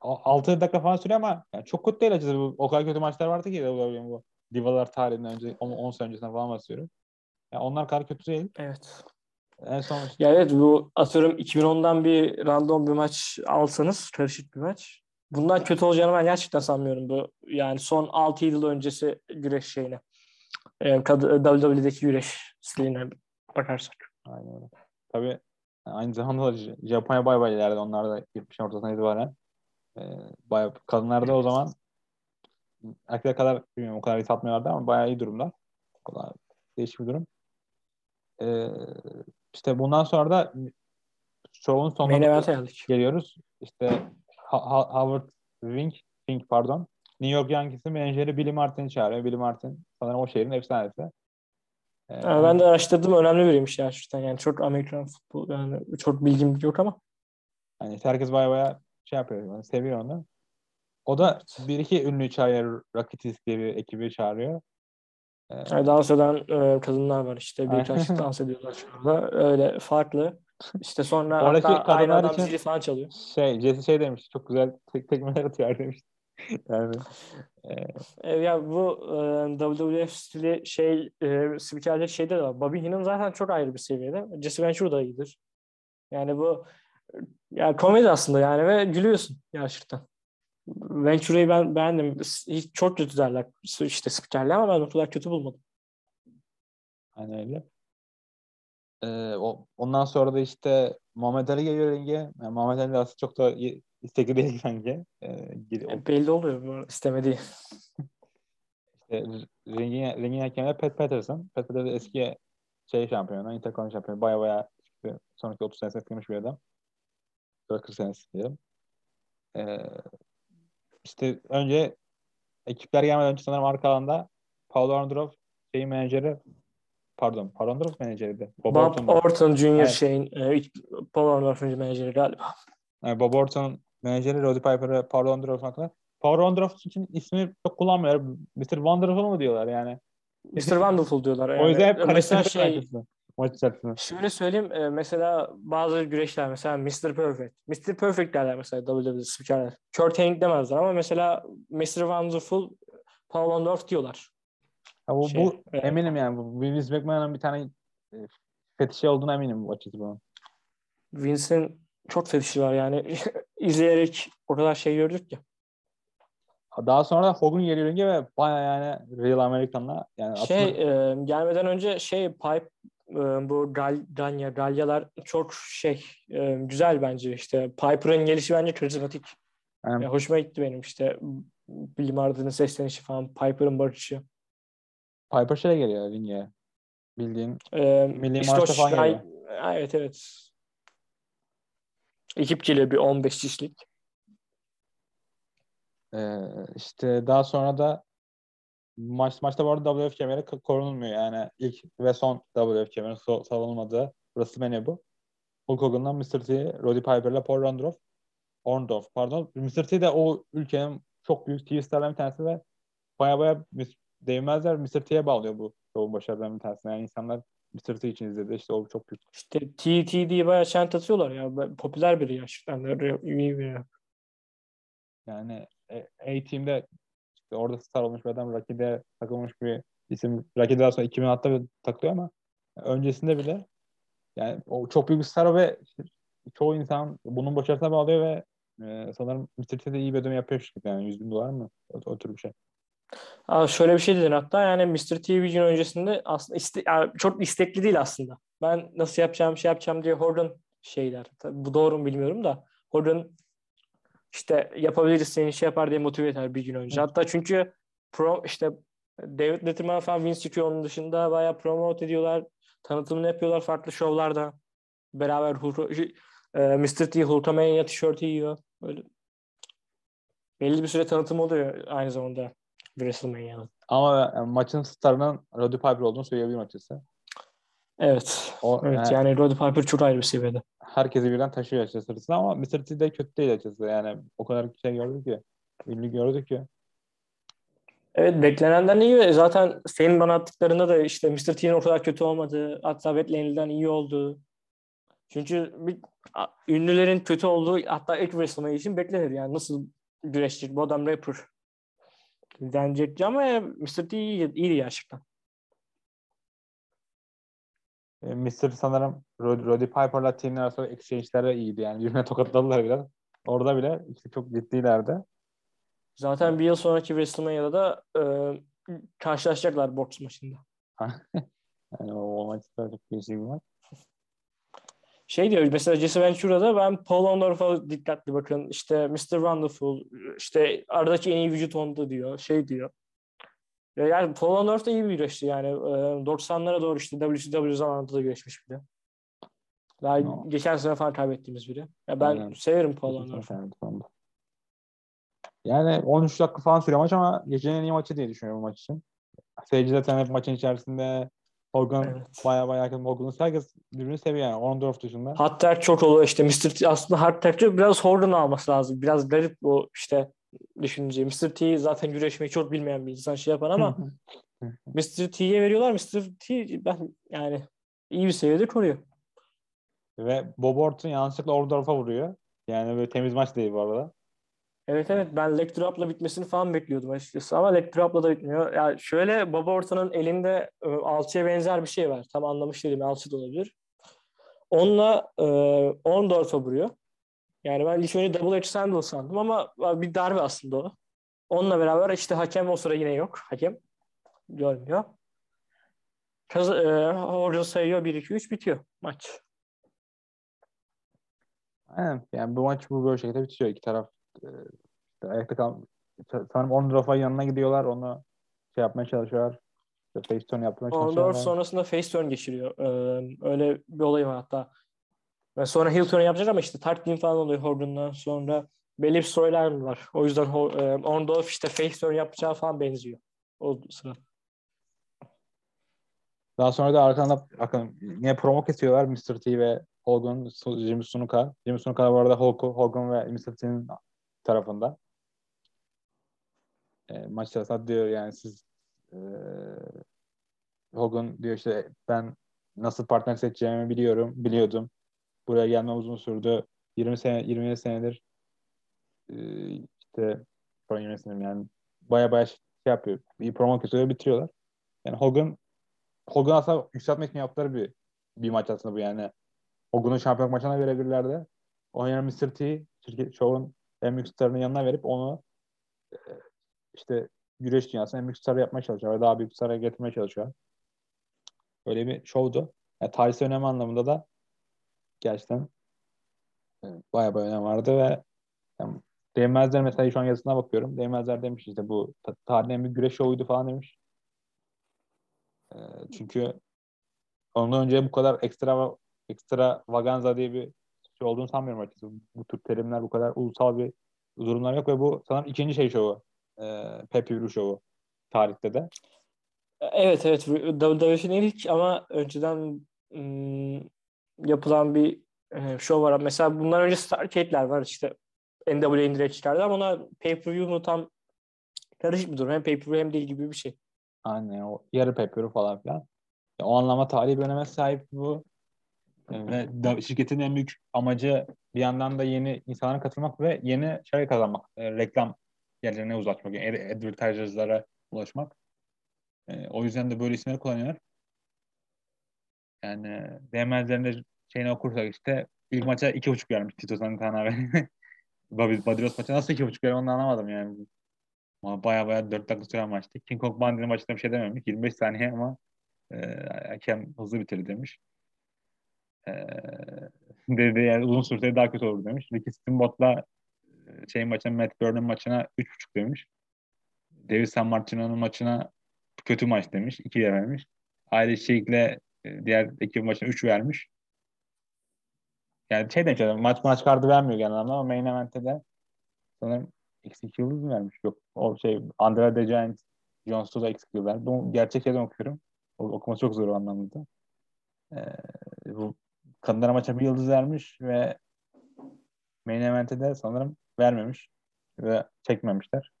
6 dakika falan sürüyor ama yani çok kötü değil açıkçası. Bu, o kadar kötü maçlar vardı ki WWE'nin bu Divalar tarihinden önce 10, 10 sene öncesinden falan bahsediyorum. Yani onlar kadar kötü değil. Evet. En son Ya evet bu atıyorum 2010'dan bir random bir maç alsanız karışık bir maç. Bundan kötü olacağını ben gerçekten sanmıyorum bu. Yani son 6 yıl öncesi güreş şeyine. Ee, kad- WWE'deki güreş stiline bakarsak. Aynen öyle. Tabii aynı zamanda Japonya bay bay ileride. Onlar da 70'in ortasına itibaren. Ee, bayağı, kadınlarda o zaman erkekler kadar bilmiyorum o kadar iyi satmıyorlardı ama bayağı iyi durumda. O da değişik bir durum. Ee, işte bundan sonra da şovun sonuna geliyoruz. İşte Ha- Ha- Howard Wink, Wink pardon. New York Yankees'in menajeri Billy Martin'i çağırıyor. Billy Martin sanırım o şehrin efsanesi. Ee, Yani ben de araştırdım önemli biriymiş gerçekten. Yani çok Amerikan futbol yani çok bilgim yok ama. Yani herkes baya baya şey yapıyor. Yani seviyor onu. O da bir iki ünlü çağırıyor. Rakitis diye bir ekibi çağırıyor. Ee, Yani dans eden e, kadınlar var işte birkaç Aynen. dans ediyorlar şu anda. Öyle farklı. İşte sonra Oradaki hatta aynı kadınlar adam için- falan çalıyor. şey, Jesse şey demiş. Çok güzel tek tekmeler atıyor demiş. yani e, E, ya bu e, WWF stili şey e, spikerlik şeyde de var. Bobby Heenan zaten çok ayrı bir seviyede. Jesse Ventura da iyidir. Yani bu e, ya komedi aslında yani ve gülüyorsun gerçekten. Ventura'yı ben beğendim. Hiç çok kötü derler işte spikerliği ama ben o kadar kötü bulmadım. hani öyle. Ee, o, ondan sonra da işte Muhammed Ali geliyor ringe. Yani Muhammed Ali aslında çok da istekli değil bence. Ee, gir- E, belli oluyor bu istemediği. işte ringin, ringin hakemi Pat Patterson. Pat Patterson eski şey şampiyonu, Intercontinental şampiyonu. Baya baya sonraki 30 senesinde kıymış bir adam. 40 senesi diyelim. Ee, işte önce ekipler gelmeden önce sanırım arka alanda Paul Orndorff şeyin menajeri pardon Paul Orndorff menajeriydi. Bob, Bob Orton. Orton Jr. Evet. şeyin e, Paul Orndorff'un menajeri galiba. Yani Bob Orton'un menajeri Roddy Piper'ı Paul Orndorff hakkında. Paul Orndorff için ismini çok kullanmıyorlar. Mr. Wonderful mu diyorlar yani. Mr. Wonderful diyorlar. Yani. o yüzden hep karıştırdık şey maç içerisinde. Şöyle söyleyeyim e, mesela bazı güreşler mesela Mr. Perfect. Mr. Perfect derler mesela WWE spikerler. Kurt Hennig demezler ama mesela Mr. Wonderful Paul Orndorff diyorlar. Ya bu, Şey, bu evet. eminim yani. Bu Vince McMahon'ın bir tane e, fetişi olduğuna eminim bu açısı bunun. Vince'in çok fetişi var yani izleyerek o kadar şey gördük ki. Daha sonra da Hogan geliyor ve baya yani Real American'la yani Şey aslında e, gelmeden önce şey pipe e, bu gal, Galya, Galyalar çok şey e, güzel bence işte Piper'ın gelişi bence karizmatik. Yani- Ya, hoşuma gitti benim işte Billy Martin'in seslenişi falan Piper'ın barışı. Piper şey geliyor ringe. Bildiğin Ee, Milli Marş'ta falan geliyor. Evet evet. Ekip geliyor bir 15 kişilik. Ee, işte daha sonra da maç maçta bu arada WF kemeri korunulmuyor yani ilk ve son WF kemeri so- savunulmadığı WrestleMania bu. Hulk Hogan'dan Mr. T, Roddy Piper'la Paul Orndorff, Orndorff pardon. Mr. T de o ülkenin çok büyük TV starlarından bir tanesi ve baya baya değmezler Mr. T'ye bağlıyor bu şovun başarılarından bir tanesi. Yani insanlar T için izledi. İşte o çok büyük. İşte TT diye bayağı chant atıyorlar ya. Popüler biri gerçekten. iyi biri. Yani e, A-Team'de işte orada star olmuş bir adam Rocky'de takılmış bir isim. Rocky daha sonra 2006'da bir takılıyor ama öncesinde bile yani o çok büyük bir star ve çoğu insan bunun başarısına bağlıyor ve e, sanırım. T de iyi bir ödeme yapıyor şirket yani 100 bin dolar mı? O, o tür bir şey. Şöyle bir şey dedin hatta yani Mr. T gün öncesinde aslında iste, yani çok istekli değil aslında. Ben nasıl yapacağım şey yapacağım diye Hogan şeyler. Tabii bu doğru mu bilmiyorum da Hogan işte yapabiliriz seni şey yapar diye motive eder bir gün önce. Hatta çünkü pro işte David Letterman falan Vince çıkıyor onun dışında bayağı promote ediyorlar. Tanıtımını yapıyorlar farklı şovlarda. Beraber Hulk- E, Mr. T Hulkamania tişörtü giyiyor. Böyle belli bir süre tanıtım oluyor aynı zamanda WrestleMania'nın. Ama yani maçın starının Roddy Piper olduğunu söyleyebilirim açıkçası. Evet. O, Evet yani yani Roddy Piper çok ayrı bir seviyede. herkesi birden taşıyor açıkçası ama Mr. T de kötü değil açıkçası. Yani o kadar şey gördük ki. Ünlü gördük ki. Evet beklenenden iyi ve zaten senin bana attıklarında da işte Mr. T'nin o kadar kötü olmadığı hatta Matt Laney'den iyi olduğu. Çünkü bir, ünlülerin kötü olduğu hatta ilk WrestleMania için beklenir yani nasıl güreşçi bu adam rapper denecekti ama Mr. T iyi, iyiydi gerçekten. E, Mr. sanırım Rod- Roddy Piper'la T'nin arasında exchange'leri iyiydi. Yani birbirine tokatladılar biraz. Orada bile işte çok ciddilerdi. Zaten bir yıl sonraki WrestleMania'da da e, karşılaşacaklar boks maçında. Yani o, o maç da çok değişik bir maç. Şey diyor mesela Jesse Ventura'da ben Paul Orndorff'a dikkatli bakın. İşte Mr. Wonderful işte aradaki en iyi vücut onda diyor. Şey diyor. Ya Yani Paul Orndorff da iyi bir güreşti yani. Ee, 90'lara doğru işte WCW zamanında da güreşmiş biri. Daha No. geçen sene falan kaybettiğimiz biri. Ya ben Aynen. severim Paul sonunda. Yani 13 dakika falan sürüyor maç ama gecenin en iyi maçı diye düşünüyorum bu maç için. Seyirci zaten hep maçın içerisinde Hogan Evet. baya baya yakın Hogan'ı herkes birbirini seviyor yani. Orndorff dışında. Hard Tag çok oluyor işte Mr. T aslında Hard Tag'de biraz Hogan alması lazım. Biraz garip bu işte düşünce. Mr. T zaten güreşmeyi çok bilmeyen bir insan şey yapan ama Mr. T'ye veriyorlar. Mr. T ben yani iyi bir seviyede koruyor. Ve Bob Orton yanlışlıkla Orndorff'a vuruyor. Yani böyle temiz maç değil bu arada. Evet evet ben leg drop'la bitmesini falan bekliyordum açıkçası ama leg drop'la da bitmiyor. Ya şöyle Bob Orton'un elinde e, alçıya benzer bir şey var. Tam anlamış değilim alçı da olabilir. Onunla e, Orndorff'a vuruyor. Yani ben ilk double edge sandal sandım ama bir darbe aslında o. Onunla beraber işte hakem o sıra yine yok. Hakem görmüyor. Kaz e, Orton sayıyor 1-2-3 bitiyor maç. Aynen. Yani bu maç bu böyle şekilde bitiyor. İki taraf e, işte ayakta kal sanırım Orndorff'a yanına gidiyorlar. Onu şey yapmaya çalışıyorlar. İşte face turn yapmaya Orndorff çalışıyorlar. sonrasında face turn geçiriyor. Ee, öyle bir olay var hatta. Ve sonra heel turn yapacak ama işte team falan oluyor Hogan'dan sonra. Belli bir storyline var. O yüzden e, Orndorff işte face turn yapacağı falan benziyor. O sıra. Daha sonra da arkanda bakın yine promo kesiyorlar Mr. T ve Hogan, Jimmy Snuka. Jimmy Snuka bu arada Hulk, Hogan ve Mr. T'nin tarafında. E, maç sırasında diyor yani siz e, Hogan diyor işte ben nasıl partner seçeceğimi biliyorum, biliyordum. Buraya gelmem uzun sürdü. 20 sene 20 senedir e, işte pardon 20 senedir yani baya baya şey yapıyor. Bir promo kesiyor bitiriyorlar. Yani Hogan Hogan aslında yükseltmek için yaptıkları bir bir maç aslında bu yani. Hogan'ı şampiyonluk maçına verebilirlerdi. O yani Mr. T şirket şovun en büyük starının yanına verip onu e, işte güreş dünyasının en büyük starı yapmaya çalışıyor. Ve daha büyük stara getirmeye çalışıyor. Öyle bir şovdu. Yani tarihsel önemi anlamında da gerçekten e, baya baya önem vardı ve yani Değmezler mesela şu an yazısına bakıyorum. Değmezler demiş işte bu ta- tarihin büyük güreş şovuydu falan demiş. E, çünkü ondan önce bu kadar ekstra ekstra vaganza diye bir şey olduğunu sanmıyorum açıkçası. Bu tür terimler bu kadar ulusal bir durumlar yok ve bu sanırım ikinci şey şovu. E, pay şovu tarihte de. Evet evet WWF'nin ilk ama önceden ım, yapılan bir e, show var. Mesela bundan önce Starcade'ler var işte NWA'nin direkt çıkardı ama ona pay-per-view mu tam karışık bir durum. Hem pay-per-view hem değil gibi bir şey. Aynen o yarı pay falan filan. Ya, o anlama tarihi bir öneme sahip bu. E, Ve şirketin en büyük amacı bir yandan da yeni insanlara katılmak ve yeni şey kazanmak. E, reklam yerlerine ulaşmak. Yani ad- advertisers'lara ulaşmak. E, o yüzden de böyle isimleri kullanıyorlar. Yani DM'lerinde şeyini okursak işte ilk maça iki buçuk vermiş Tito Santana ve Badros maçı nasıl iki buçuk vermiş onu anlamadım yani. Ama baya baya dört dakika süren maçtı. King Kong Bundy'nin maçında bir şey dememiş. 25 saniye ama e, hakem hızlı bitirdi demiş. E, dedi yani uzun sürse daha kötü olur demiş. Ricky Steamboat'la e, şey maçına Matt Burn'un maçına 3.5 demiş. David San Martino'nun maçına kötü maç demiş. 2 vermiş. Aile Sheik'le e, diğer ekip maçına 3 vermiş. yani şey demiş adam, maç maç kartı vermiyor genel anlamda ama main event'te de sanırım X2 yıldız mı vermiş? Yok. O şey Andre the Giant Jones'u da X2 verdi. Bu gerçek şeyden okuyorum. O, okuması çok zor o anlamda. Ee, bu kadınlara maça bir yıldız vermiş ve main event'e de sanırım vermemiş ve çekmemişler.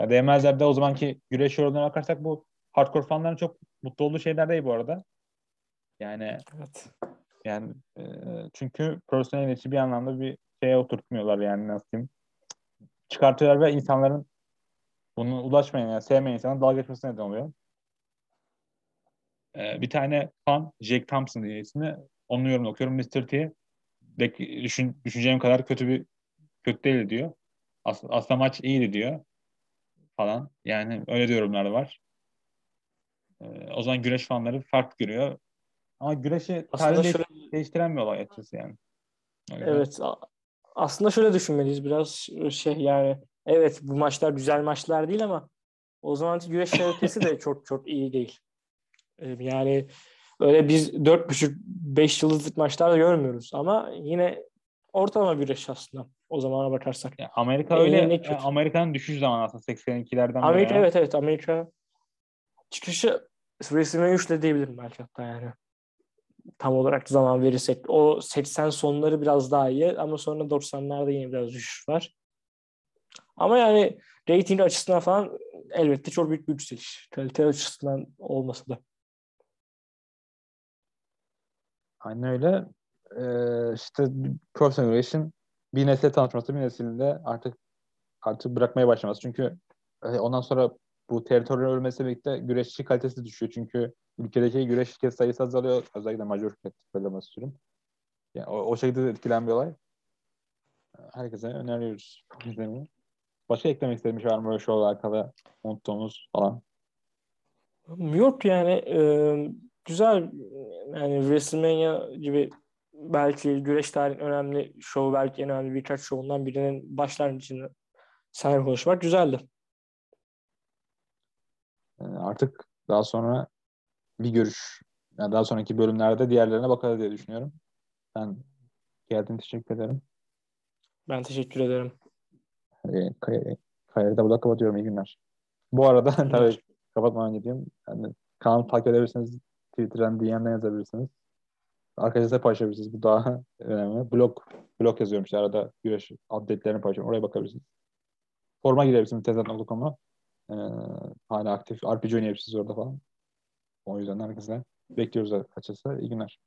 Ya değmezler de o zamanki güreş yorumlarına bakarsak bu hardcore fanların çok mutlu olduğu şeyler değil bu arada. Yani Evet. yani e, çünkü profesyonel iletişi bir anlamda bir şeye oturtmuyorlar yani nasıl diyeyim. Çıkartıyorlar ve insanların bunu ulaşmayan yani sevmeyen insanın dalga geçmesine neden oluyor. E, bir tane fan Jake Thompson diye ismi. Onun yorumunu okuyorum. Mr. T düşün, düşüneceğim kadar kötü bir kötü değil diyor. As- aslında maç iyiydi diyor falan. Yani öyle de yorumlar var. E, o zaman güreş fanları farklı görüyor. Ama güreşi tarzı şöyle değiştiren bir olay açıkçası yani. Yüzden- Evet. a- Aslında şöyle düşünmeliyiz biraz şey yani evet bu maçlar güzel maçlar değil ama o zamanki güreş kalitesi de çok çok iyi değil. Ee, Yani öyle biz 4,5-5 yıldızlık maçlar da görmüyoruz ama yine ortalama güreş aslında o zamana bakarsak. Ya Amerika iyi, öyle. Amerika'nın düşüş zamanı aslında 82'lerden Amerika evet evet Amerika çıkışı WrestleMania 3 de diyebilirim belki hatta yani. Tam olarak zaman verirsek. O 80 sonları biraz daha iyi ama sonra 90'larda yine biraz düşüş var. Ama yani rating açısından falan elbette çok büyük bir yükseliş. Kalite açısından olmasa da. Aynen öyle. Ee, işte profesyonel güreşin bir nesle tanışması, bir neslinde artık artık bırakmaya başlaması. Çünkü e, ondan sonra bu teritorinin ölmesiyle birlikte güreşçi kalitesi düşüyor. Çünkü ülkedeki güreş şirket sayısı azalıyor. Özellikle major şirket söylemek istiyorum. Yani o, o şekilde de etkilen bir olay. Herkese öneriyoruz izlemeyi. Başka eklemek istediğim şey var mı böyle şovla alakalı unuttuğumuz falan? Yok yani e, güzel yani WrestleMania gibi belki güreş tarihinin önemli şovu belki en önemli birkaç şovundan birinin başlangıcını seninle konuşmak güzeldi. Ee, artık daha sonra bir görüş yani daha sonraki bölümlerde diğerlerine bakarız diye düşünüyorum. Ben geldiğin teşekkür ederim. Ben teşekkür ederim. Ee, kay- kaydı da burada kapatıyorum. İyi günler. Bu arada tabii kapatmadan önce diyeyim. Yani kanalı takip edebilirsiniz. Twitter'dan DM'den yazabilirsiniz. Arkadaşlar paylaşabilirsiniz. Bu daha önemli. Blog blog yazıyorum işte arada güreş update'lerini paylaşıyorum. Oraya bakabilirsiniz. Forma girebilirsiniz tezat.com'a. Ee, hala aktif. RPG oynayabilirsiniz orada falan. O yüzden herkese bekliyoruz açıkçası. İyi günler.